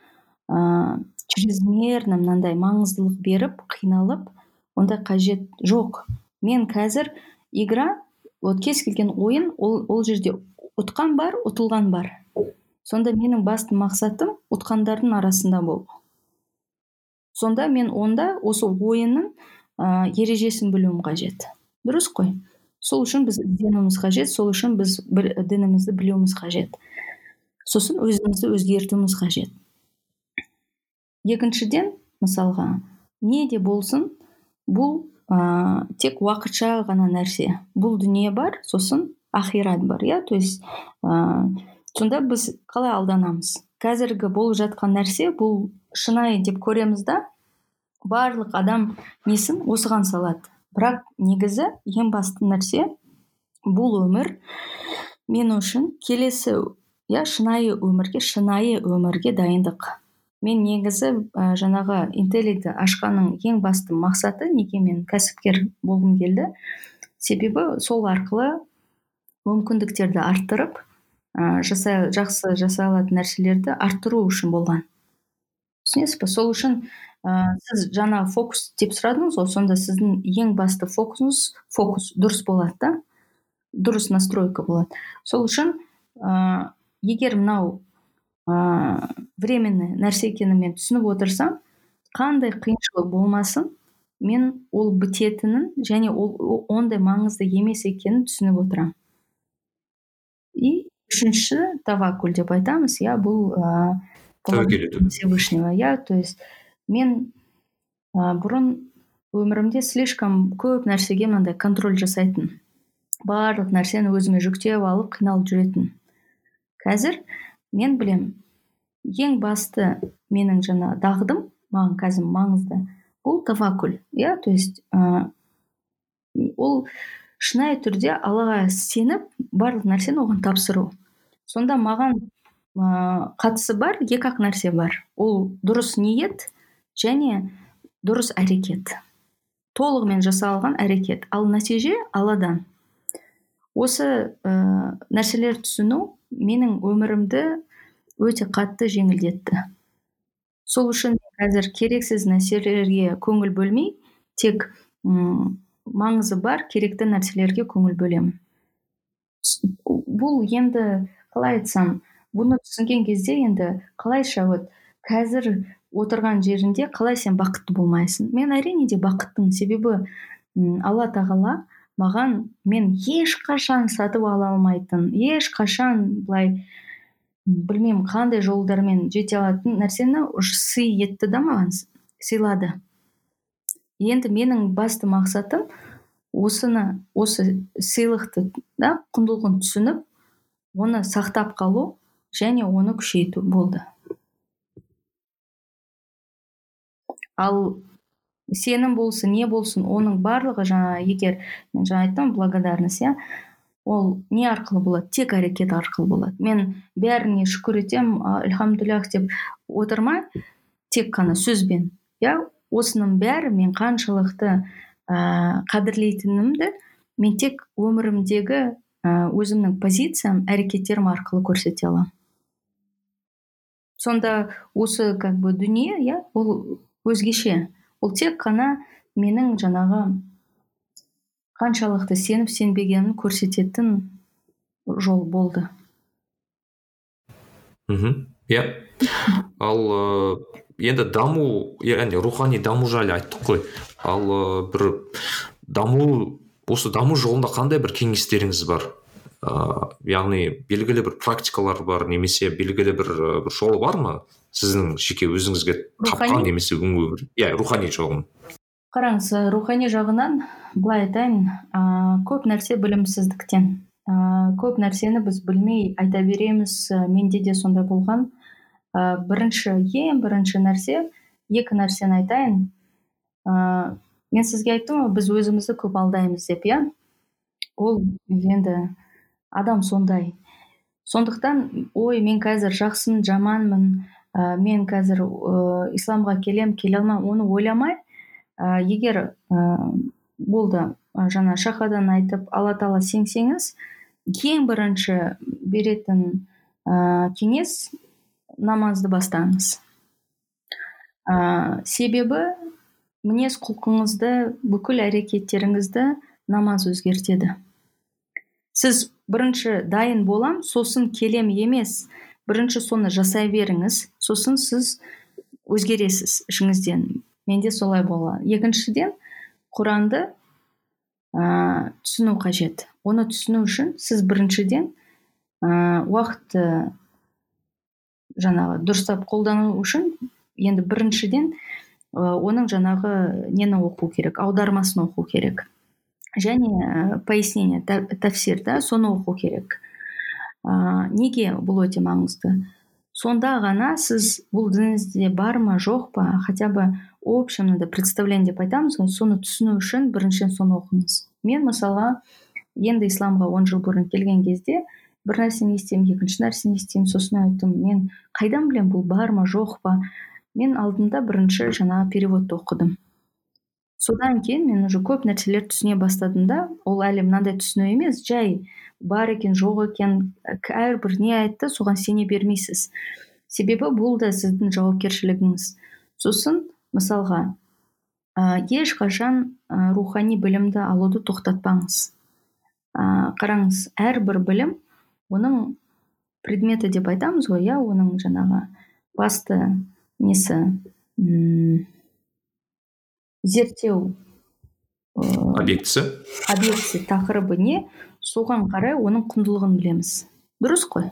[SPEAKER 3] ә, чрезмерно мынандай маңыздылық беріп қиналып ондай қажет жоқ. Мен қазір игра вот кез келген ойын ол, ол жерде ұтқан бар ұтылған бар. Сонда менің басты мақсатым ұтқандардың арасында болу сонда мен онда осы ойынның ә, ережесін білуім қажет. Дұрыс қой. Сол үшін біз ізденуіміз қажет сол үшін біз бір, дінімізді білуіміз қажет. Сосын өзімізді өзгертуіміз қажет. Екіншіден мысалға не де болсын бұл ә, тек уақытша ғана нәрсе. Бұл дүние бар сосын ақират бар иә? То есть сонда біз қалай алданамыз? Қазіргі болып жатқан нәрсе бұл шынайы деп көреміз да барлық адам несін осыған салады. Бірақ негізі ең басты нәрсе бұл өмір. Мен үшін келесі иә шынайы өмірге шынайы өмірге дайындық. Мен негізі ә, жаңағы интеллиді ашқанның ең басты мақсаты неге мен кәсіпкер болғым келді? Себебі сол арқылы мүмкіндіктерді арттырып ә, жасай, жақсы жасай алатын нәрселерді арттыру үшін болған. Түсінесіз ба сол үшін ә, сіз жаңа фокус деп сұрадыңыз ғой. Сонда сіздің ең басты фокусыңыз фокус дұрыс болады да? Дұрыс настройка болады. Сол үшін ә, егер мынау ә, временный нәрсе екенін мен түсініп отырсам қандай қиыншылық болмасын мен ол бітетінін және ол ондай маңызды емес екенін түсініп отырамын и үшінші тавакуль деп айтамыз иә бұл
[SPEAKER 2] тәуекел
[SPEAKER 3] всевышнего. Иә то есть мен ә, бұрын өмірімде слишком көп нәрсеге мынандай контроль жасайтын. Барлық нәрсені өзіме жүктеп алып қиналып жүретін. Қазір мен білем ең басты менің жаңа дағдым маған қазір маңызды бұл тавакуль иә то есть ә, ол шынайы түрде аллаға сеніп барлық нәрсені оған тапсыру. Сонда маған ә, қатысы бар екі ақ нәрсе бар. Ол дұрыс ниет және дұрыс әрекет. Толығымен жасалған әрекет. Ал нәтиже алладан. Осы ә, нәрселер түсіну менің өмірімді өте қатты жеңілдетті. Сол үшін қазір керексіз нәрселерге көңіл бөлмей тек ұм, маңызы бар керекті нәрселерге көңіл бөлемін. Бұл енді қалай айтсам бұны түсінген кезде енді қалайша вот қазір отырған жерінде қалай сен бақытты болмайсың? Мен әрине де бақыттымын. Себебі алла тағала маған мен ешқашан сатып ала алмайтын ешқашан былай білмеймін қандай жолдармен жете алатын нәрсені сый етті да маған сыйлады. Енді менің басты мақсатым осыны осы сыйлықты да құндылығын түсініп оны сақтап қалу және оны күшейту болды. Ал сенім болсын не болсын оның барлығы жаңа егер мен жаңа айттым благодарность иә ол не арқылы болады? Тек әрекет арқылы болады. Мен бәріне шүкір етемін альхамдулиллах деп отырмай тек қана сөзбен иә. Осының бәрі мен қаншалықты ә, қадірлейтінімді мен тек өмірімдегі өзімнің позициям әрекеттерім арқылы көрсете аламын сонда осы как бы дүние иә ол өзгеше. Ол тек қана менің жаңағы қаншалықты сеніп сенбегенін көрсететін жол болды.
[SPEAKER 2] Мхм иә. Ал енді даму яғни рухани даму жайлы айттық қой. Ал бір даму осы даму жолында қандай бір кеңестеріңіз бар? Ыыы яғни белгілі бір практикалар бар немесе белгілі бір, бір жол бар ма? Сіздің жеке өзіңізге тапқан немесе иә рухани жағын
[SPEAKER 3] қараңыз рухани жағынан былай айтайын ә, көп нәрсе білімсіздіктен. Ә, көп нәрсені біз білмей айта береміз менде де сондай болған. Ә, бірінші ең бірінші нәрсе екі нәрсені айтайын. Ә, мен сізге айттым ғой біз өзімізді көп алдаймыз деп иә ол енді адам сондай сондықтан ой мен қазір жақсымын жаманмын ә, мен қазір ә, исламға келем келе алмаймын оны ойламай ә, егер ә, болды жаңа шахадан айтып алла тағала сенсеңіз ең бірінші беретін ә, кеңес намазды бастаңыз ә, себебі мінез құлқыңызды бүкіл әрекеттеріңізді намаз өзгертеді. Сіз бірінші дайын болам сосын келем емес. Бірінші соны жасай беріңіз сосын сіз өзгересіз ішіңізден. Менде солай болады екіншіден құранды ә, түсіну қажет. Оны түсіну үшін сіз біріншіден ә, уақытты жаңағы дұрыстап қолдану үшін енді біріншіден оның жаңағы нені оқу керек аудармасын оқу керек. Және пояснение тәфсир да соны оқу керек. Ә, неге бұл өте маңызды? Сонда ғана сіз бұл дініңізде бар ма жоқ па? Хотя бы общемді представление деп айтамыз ғой соны түсіну үшін біріншіден соны оқыңыз. Мен мысалға енді исламға он жыл бұрын келген кезде бір нәрсені естимін екінші нәрсені естимін сосын айттым. Мен қайдан білемін бұл бар ма жоқ па? Мен алдында бірінші жаңағы переводты оқыдым. Содан кейін мен уже көп нәрселерді түсіне бастадым да ол әлі мынандай түсіну емес жай бар екен жоқ екен әрбір не айтты соған сене бермейсіз. Себебі бұл да сіздің жауапкершілігіңіз. Сосын мысалға ә, ешқашан ә, рухани білімді алуды тоқтатпаңыз. Ә, қараңыз әрбір білім оның предметі деп айтамыз ғой иә оның жаңағы басты несі зерттеу
[SPEAKER 2] объектісі
[SPEAKER 3] объектісі тақырыбы не соған қарай оның құндылығын білеміз. Дұрыс қой.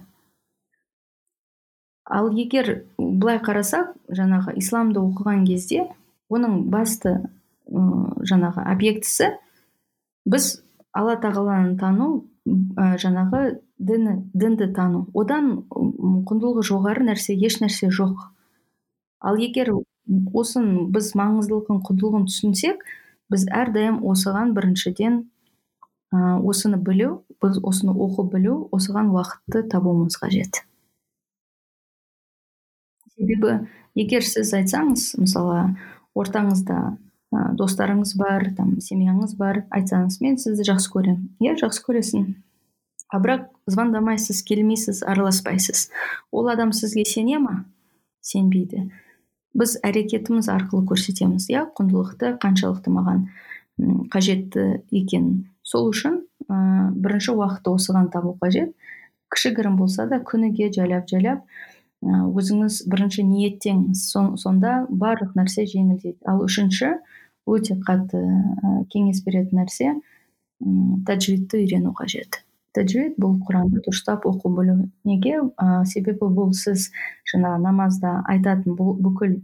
[SPEAKER 3] Ал егер былай қарасақ жаңағы исламды оқыған кезде оның басты ә, жаңағы объектісі біз алла тағаланы тану ә, жаңағы діні дінді тану. Одан құндылығы жоғары нәрсе еш нәрсе жоқ. Ал егер осының біз маңыздылығын құндылығын түсінсек біз әрдайым осыған біріншіден ә, осыны білу біз осыны оқып білу осыған уақытты табуымыз қажет. Себебі егер сіз айтсаңыз мысалы ортаңызда ә, достарыңыз бар там семьяңыз бар айтсаңыз мен сізді жақсы көремін иә жақсы көресің. А бірақ звондамайсыз келмейсіз араласпайсыз. Ол адам сізге сене ма? Сенбейді. Біз әрекетіміз арқылы көрсетеміз иә құндылықты қаншалықты маған қажетті екенін сол үшін ә, бірінші уақытты осыған табу қажет. Кішігірім болса да күніге жайлап жайлап өзіңіз бірінші ниеттеңіз сонда барлық нәрсе жеңілдейді. Ал үшінші өте қатты кеңес беретін нәрсе тәжвидті үйрену қажет. Тәжвид бұл құранды дұрыстап оқу білу. Неге? Ә, себебі бұл сіз жаңағы намазда айтатын бұл, бүкіл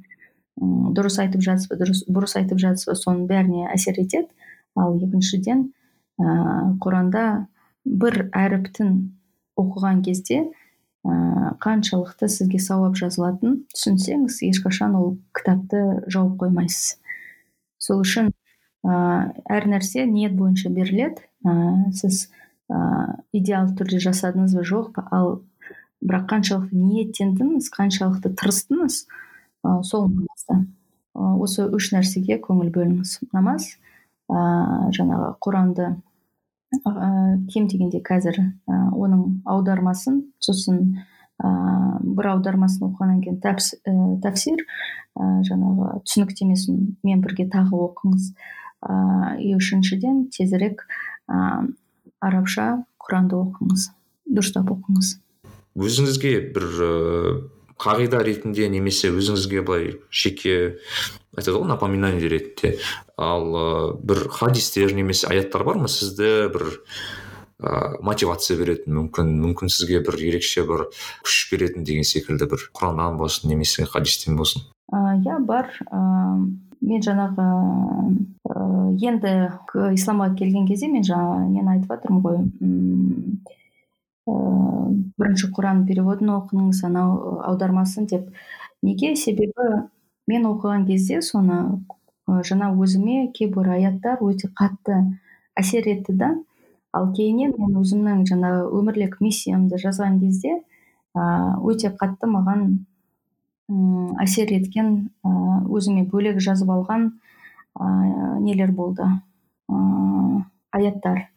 [SPEAKER 3] дұрыс айтып жатсыз ба дұрыс бұрыс айтып жатсыз ба соның бәріне әсер етеді. Ал екіншіден ә, құранда бір әріптін оқыған кезде ә, қаншалықты сізге сауап жазылатынын түсінсеңіз ешқашан ол кітапты жауып қоймайсыз. Сол үшін ә, әр нәрсе ниет бойынша беріледі. Ә, сіз ә, идеалды түрде жасадыңыз ба? Жоқ па? Ал бірақ қаншалықты ниеттендіңіз қаншалықты тырыстыңыз ә, сол маңызды осы үш нәрсеге көңіл бөліңіз. Намаз ә, жаңағы құранды ә, кем дегенде қазір ә, оның аудармасын сосын ә, бір аудармасын оқығаннан кейін ә, тәпсир ә, жаңағы түсініктемесін мен бірге тағы оқыңыз. Ә, и үшіншіден тезірек арабша құранды оқыңыз дұрыстап оқыңыз.
[SPEAKER 2] Өзіңізге бір ыыы қағида ретінде немесе өзіңізге былай жеке айтады ғой напоминание ретінде. Ал бір хадистер немесе аяттар бар ма сізді бір ә, мотивация беретін мүмкін мүмкін сізге бір ерекше бір күш беретін деген секілді бір құраннан болсын немесе хадистен болсын.
[SPEAKER 3] Иә бар мен жаңағы ә, енді исламға келген кезде мен жаңа нені айтып жатырмын ғой ә, бірінші құран переводын оқыңыз анау аудармасын деп. Неге? Себебі мен оқыған кезде соны жаңа өзіме кейбір аяттар өте қатты әсер етті да. Ал кейіннен мен өзімнің жаңағы өмірлік миссиямды жазған кезде өте қатты маған әсер еткен өзіме бөлек жазып алған нелер болды? Аяттар.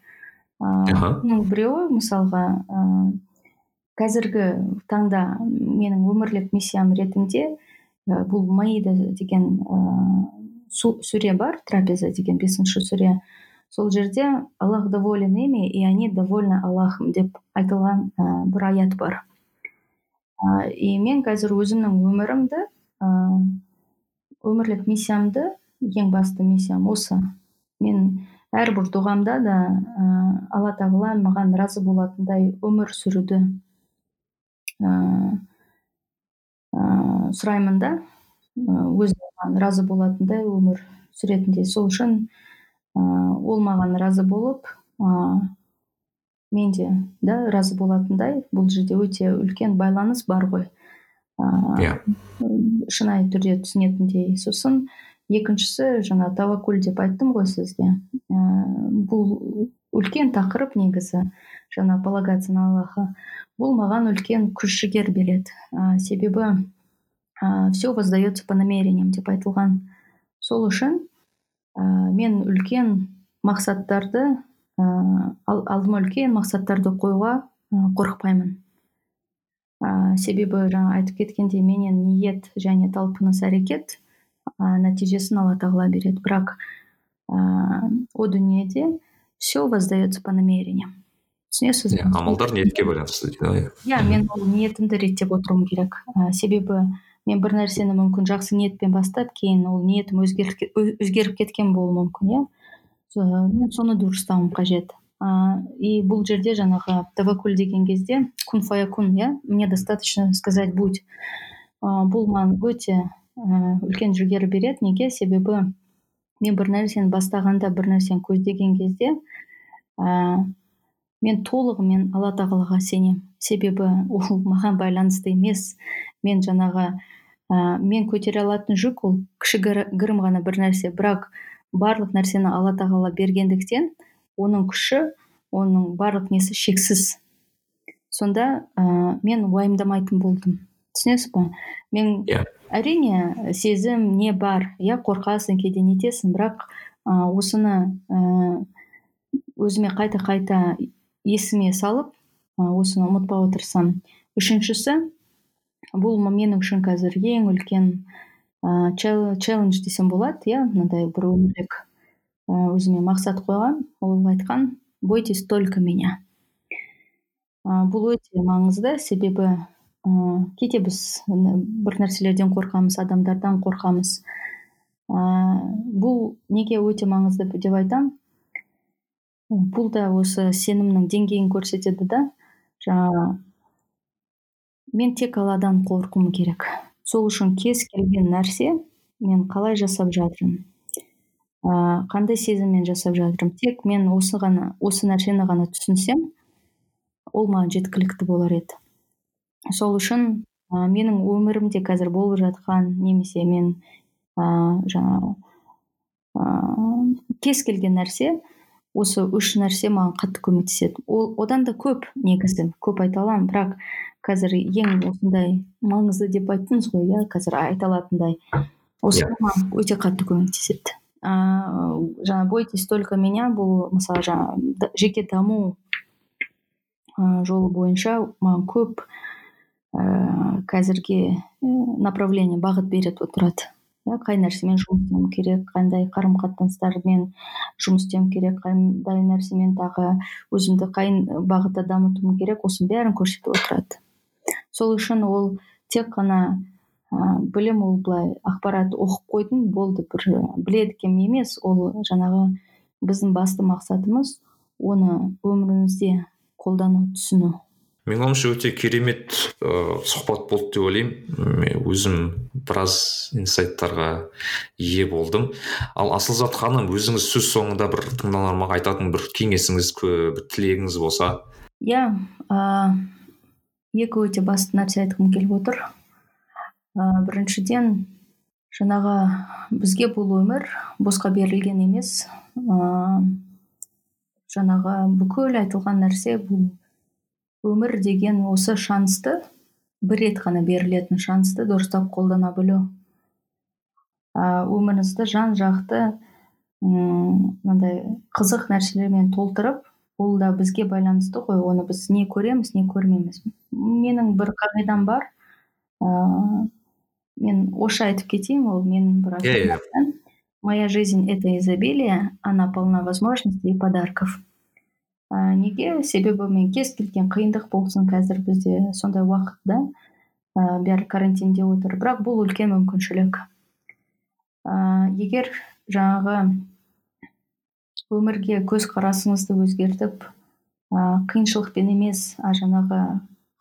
[SPEAKER 3] Оның біреуі мысалға қазіргі таңда менің өмірлік миссиям ретінде бұл маида деген сүре бар трапеза деген бесінші сүре. Сол жерде аллах доволен ими и они довольны аллахом деп айтылған бір аят бар. И мен қазір өзімнің өмірімді өмірлік миссиямды ең басты миссиям осы. Мен әрбір дұғамда да ә, алла тағала маған разы болатындай өмір сүруді ә, ә, сұраймын да. Өзі маған разы болатындай өмір сүретіндей. Сол үшін ә, ол маған разы болып ә, мен де да разы болатындай. Бұл жерде өте үлкен байланыс бар ғой.
[SPEAKER 2] Иә. yeah.
[SPEAKER 3] шынайы түрде түсінетіндей сосын. Екіншісі жаңа тәуәкүл деп айттым ғой сізге. Ә, бұл үлкен тақырып негізі жаңа полагаться на аллаха. Бұл маған үлкен күш жігер береді. Ә, себебі ә, все воздается по намерениям деп айтылған. Сол үшін ә, мен үлкен мақсаттарды ә, алдыма үлкен мақсаттарды қоюға ә, қорықпаймын. Ә, себебі жаңа айтып кеткендей менен ниет және талпыныс әрекет ә, нәтижесін алла тағала береді. Бірақ ә, о дүниеде все воздается по намерениям түсінесіз
[SPEAKER 2] бе? Амалдар ниетке байланысты
[SPEAKER 3] дейді иә. Мен ол ниетімді реттеп отыруым керек. Ә, себебі мен бір нәрсені мүмкін жақсы ниетпен бастап кейін ол ниетім өзгеріп кеткен болуы мүмкін иә. Мен соны дұрыстауым қажет. Ә, и бұл жерде жаңағы тәвәкүл деген кезде кун фаякун иә мне достаточно сказать будь ә, бұл маған өте ә, үлкен жігер береді. Неге? Себебі мен бір нәрсені бастағанда бір нәрсені көздеген кезде ә, мен толығымен алла тағалаға сенемін себебі ол маған байланысты емес. Мен жаңағы ә, мен көтере алатын жүк ол кішігірім ғана бір нәрсе. Бірақ барлық нәрсені алла тағала бергендіктен оның күші оның барлық несі шексіз сонда ә, мен уайымдамайтын болдым түсінесіз ба мен
[SPEAKER 2] yeah. Иә.
[SPEAKER 3] әрине сезім не бар иә қорқасың кейде нетесің бірақ ә, осыны ә, өзіме қайта қайта есіме салып осыны ұмытпауға тырысамын үшіншісі бұл менің үшін қазір ең үлкен ыыы челлендж десем болады иә мынандай бір өмірлік өзіме мақсат қойған ол айтқан бойтесь только меня бұл өте маңызды себебі ыыы кейде біз бір нәрселерден қорқамыз адамдардан қорқамыз. Ыыы бұл неге өте маңызды деп айтамын бұл да осы сенімнің деңгейін көрсетеді да жаңағы мен тек алладан қорқуым керек. Сол үшін кез келген нәрсе мен қалай жасап жатырмын? Ә, қандай сезіммен жасап жатырмын? Тек мен осы ғана осы нәрсені ғана түсінсем ол маған жеткілікті болар еді. Сол үшін ә, менің өмірімде қазір болып жатқан немесе мен ә, жаңағы ә, кез келген нәрсе осы үш нәрсе маған қатты көмектеседі ол одан да көп негізі көп айта аламын бірақ қазір ең осындай маңызды деп айттыңыз ғой иә қазір айта алатындай осы yeah. Иә. маған өте қатты көмектеседі ыыы жаңа бойтесь только меня бұл мысалы жаңа жеке даму ә, жолы бойынша маған көп ә, қазірге направление бағыт беріп отырады иә қай нәрсемен жұмыс істеуім керек қандай қарым қатынастармен жұмыс істеуім керек қандай нәрсемен тағы өзімді қай бағытта дамытуым керек осының бәрін көрсетіп отырады. Сол үшін ол тек қана ә, білім ол былай ақпарат оқып қойдым болды бір біледі екенмін емес ол жаңағы біздің басты мақсатымыз оны өмірімізде қолдану түсіну.
[SPEAKER 2] Менің ойымша өте керемет ыыы сұхбат болды деп ойлаймын. Мен өзім біраз инсайттарға ие болдым. Ал асылзат ханым өзіңіз сөз соңында бір тыңдарманға айтатын бір кеңесіңіз бір тілегіңіз болса?
[SPEAKER 3] Иә ә, екі өте басты нәрсе айтқым келіп отыр. Ә, біріншіден жаңағы бізге бұл өмір босқа берілген емес. Ә, жаңағы бүкіл айтылған нәрсе бұл. Өмір деген осы шансты бір рет қана берілетін шансты дұрыстап қолдана білу. Өміріңізді жан жақты мынандай қызық нәрселермен толтырып ол да бізге байланысты ғой оны біз не көреміз не көрмейміз. Менің бір қағидам бар. Ыыы мен орысша айтып кетейін ол менің бір
[SPEAKER 2] yeah, yeah.
[SPEAKER 3] моя жизнь это изобилие она полна возможностей и подарков. Ә, неге? Себебі мен кез келген қиындық болсын қазір бізде сондай уақытта ә, бәрі карантинде отыр. Бірақ бұл үлкен мүмкіншілік. Ә, егер жаңағы өмірге көзқарасыңызды өзгертіп ә, қиыншылықпен емес а жаңағы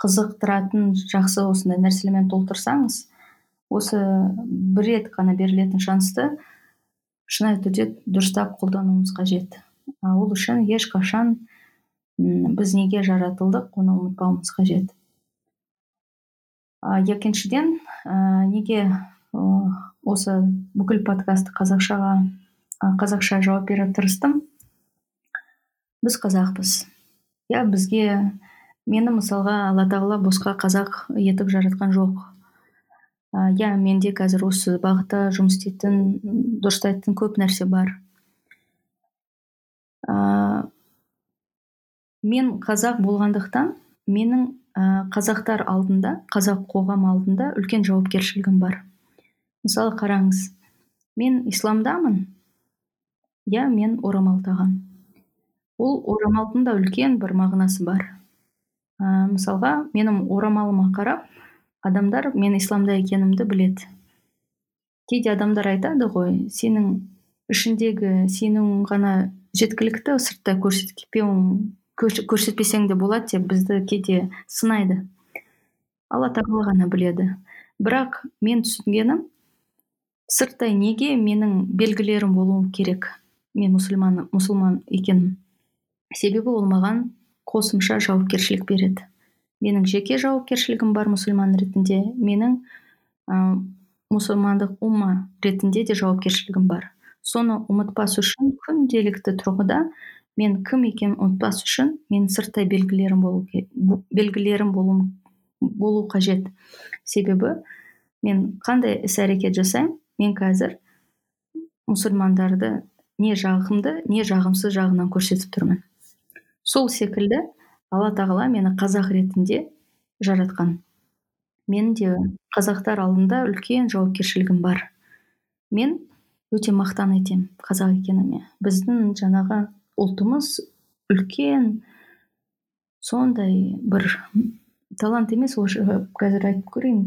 [SPEAKER 3] қызықтыратын жақсы осындай нәрселермен толтырсаңыз осы бір рет қана берілетін шансты шынайы түрде дұрыстап қолдануымыз қажет. Ол үшін ешқашан біз неге жаратылдық оны ұмытпауымыз қажет. Екіншіден ә, неге осы бүкіл подкастты қазақшаға қазақша жауап беруге тырыстым? Біз қазақпыз. Иә бізге мені мысалға алла тағала босқа қазақ етіп жаратқан жоқ. Иә менде қазір осы бағытта жұмыс істейтін дұрыстайтын көп нәрсе бар. Ә, мен қазақ болғандықтан менің қазақтар алдында қазақ қоғам алдында үлкен жауапкершілігім бар. Мысалы қараңыз мен исламдамын иә мен орамал тағамын ол орамалдың да үлкен бір мағынасы бар. Ә, мысалға менің орамалыма қарап адамдар мен исламда екенімді біледі. Кейде адамдар айтады ғой сенің ішіндегі сенің ғана жеткілікті сыртта көрсетпеуің көрсетпесең де болады деп бізді кейде сынайды. Алла тағала ғана біледі. Бірақ мен түсінгенім сырттай неге менің белгілерім болуы керек? Мен мұсылман мұсылман екенмін. Себебі ол маған қосымша жауапкершілік береді. Менің жеке жауапкершілігім бар мұсылман ретінде менің ә, мұсылмандық умма ретінде де жауапкершілігім бар. Соны ұмытпас үшін күнделікті тұрғыда мен кім екенін ұмытпас үшін мен сырттай белгілерім болу белгілерім болу, қажет. Себебі мен қандай іс әрекет жасаймын мен қазір мұсылмандарды не жағымды не жағымсыз жағынан көрсетіп тұрмын. Сол секілді алла тағала мені қазақ ретінде жаратқан. Мен де қазақтар алдында үлкен жауапкершілігім бар. Мен өте мақтан етемін қазақ екеніме біздің жаңағы ұлтымыз үлкен сондай бір талант емес осы қазір айтып көрейін.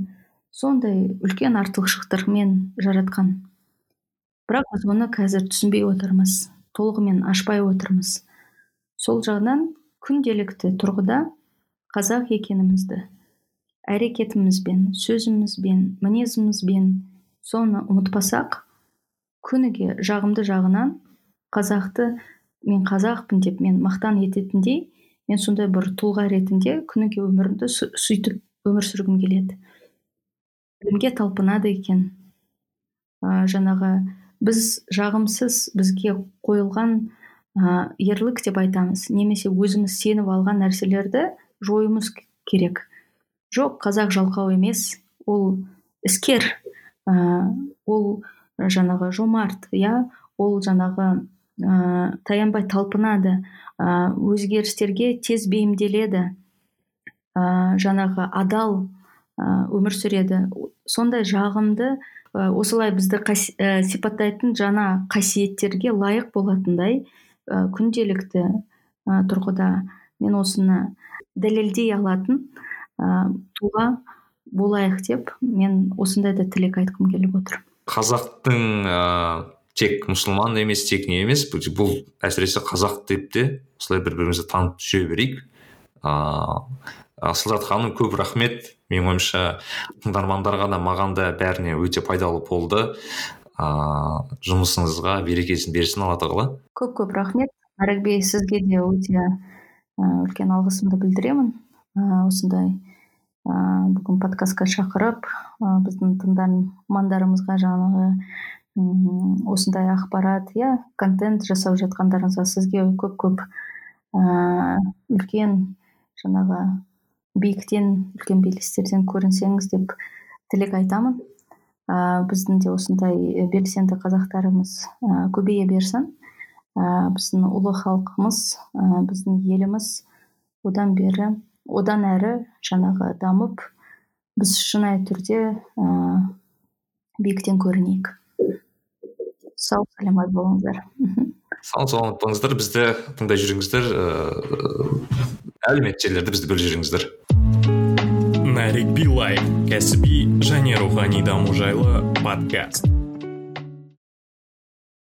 [SPEAKER 3] Сондай үлкен артықшылықтармен жаратқан. Бірақ біз оны қазір түсінбей отырмыз толығымен ашпай отырмыз. Сол жағынан күнделікті тұрғыда қазақ екенімізді әрекетімізбен сөзімізбен мінезімізбен соны ұмытпасақ күніге жағымды жағынан қазақты мен қазақпын деп мен мақтан ететіндей мен сондай бір тұлға ретінде күніге өмірімді сөйтіп өмір сүргім келеді. Білімге талпынады екен. Ә, жаңағы біз жағымсыз бізге қойылған ә, ерлік деп айтамыз. Немесе өзіміз сеніп алған нәрселерді жоюымыз керек. Жоқ қазақ жалқау емес. Ол іскер ә, ол жаңағы жомарт иә? Ол жаңағы ә, таянбай талпынады. Ә, өзгерістерге тез бейімделеді. Ә, жаңағы адал ә, өмір сүреді. Сондай жағымды осылай бізді ә, сипаттайтын жаңа қасиеттерге лайық болатындай ә, күнделікті ә, тұрғыда мен осыны дәлелдей алатын ә, тұлға болайық деп мен осындай да тілек айтқым келіп отыр.
[SPEAKER 2] Қазақтың ә, тек мұсылман емес тек не емес бұл әсіресе қазақ деп те осылай бір бірімізді танып жүре берейік. Ыыы асылзат ханым көп рахмет. Менің ойымша тыңдармандарға да маған да бәріне өте пайдалы болды. Ыыы жұмысыңызға берекесін берсін алла тағала.
[SPEAKER 3] Көп көп рахмет. Нарикбей сізге де өте үлкен алғысымды білдіремін. Осындай ә, бүгін подкастқа шақырып біздің тыңдармандарымызға жаңағы осындай ақпарат иә контент жасап жатқандарыңызға сізге көп көп ә, үлкен жаңағы биіктен үлкен белестерден көрінсеңіз деп тілек айтамын. Ә, біздің де осындай белсенді қазақтарымыз ә, көбейе берсін. Ә, біздің ұлы халқымыз ә, біздің еліміз одан бері одан әрі жаңағы дамып біз шынайы түрде ә, биіктен көрінейік. Сау саламат болыңыздар
[SPEAKER 2] сау саламат болыңыздар бізді тыңдай жүріңіздер әлеуметтік желілерде бізді бөліп жүріңіздер
[SPEAKER 1] нарик билай кәсіби және рухани даму жайлы подкаст.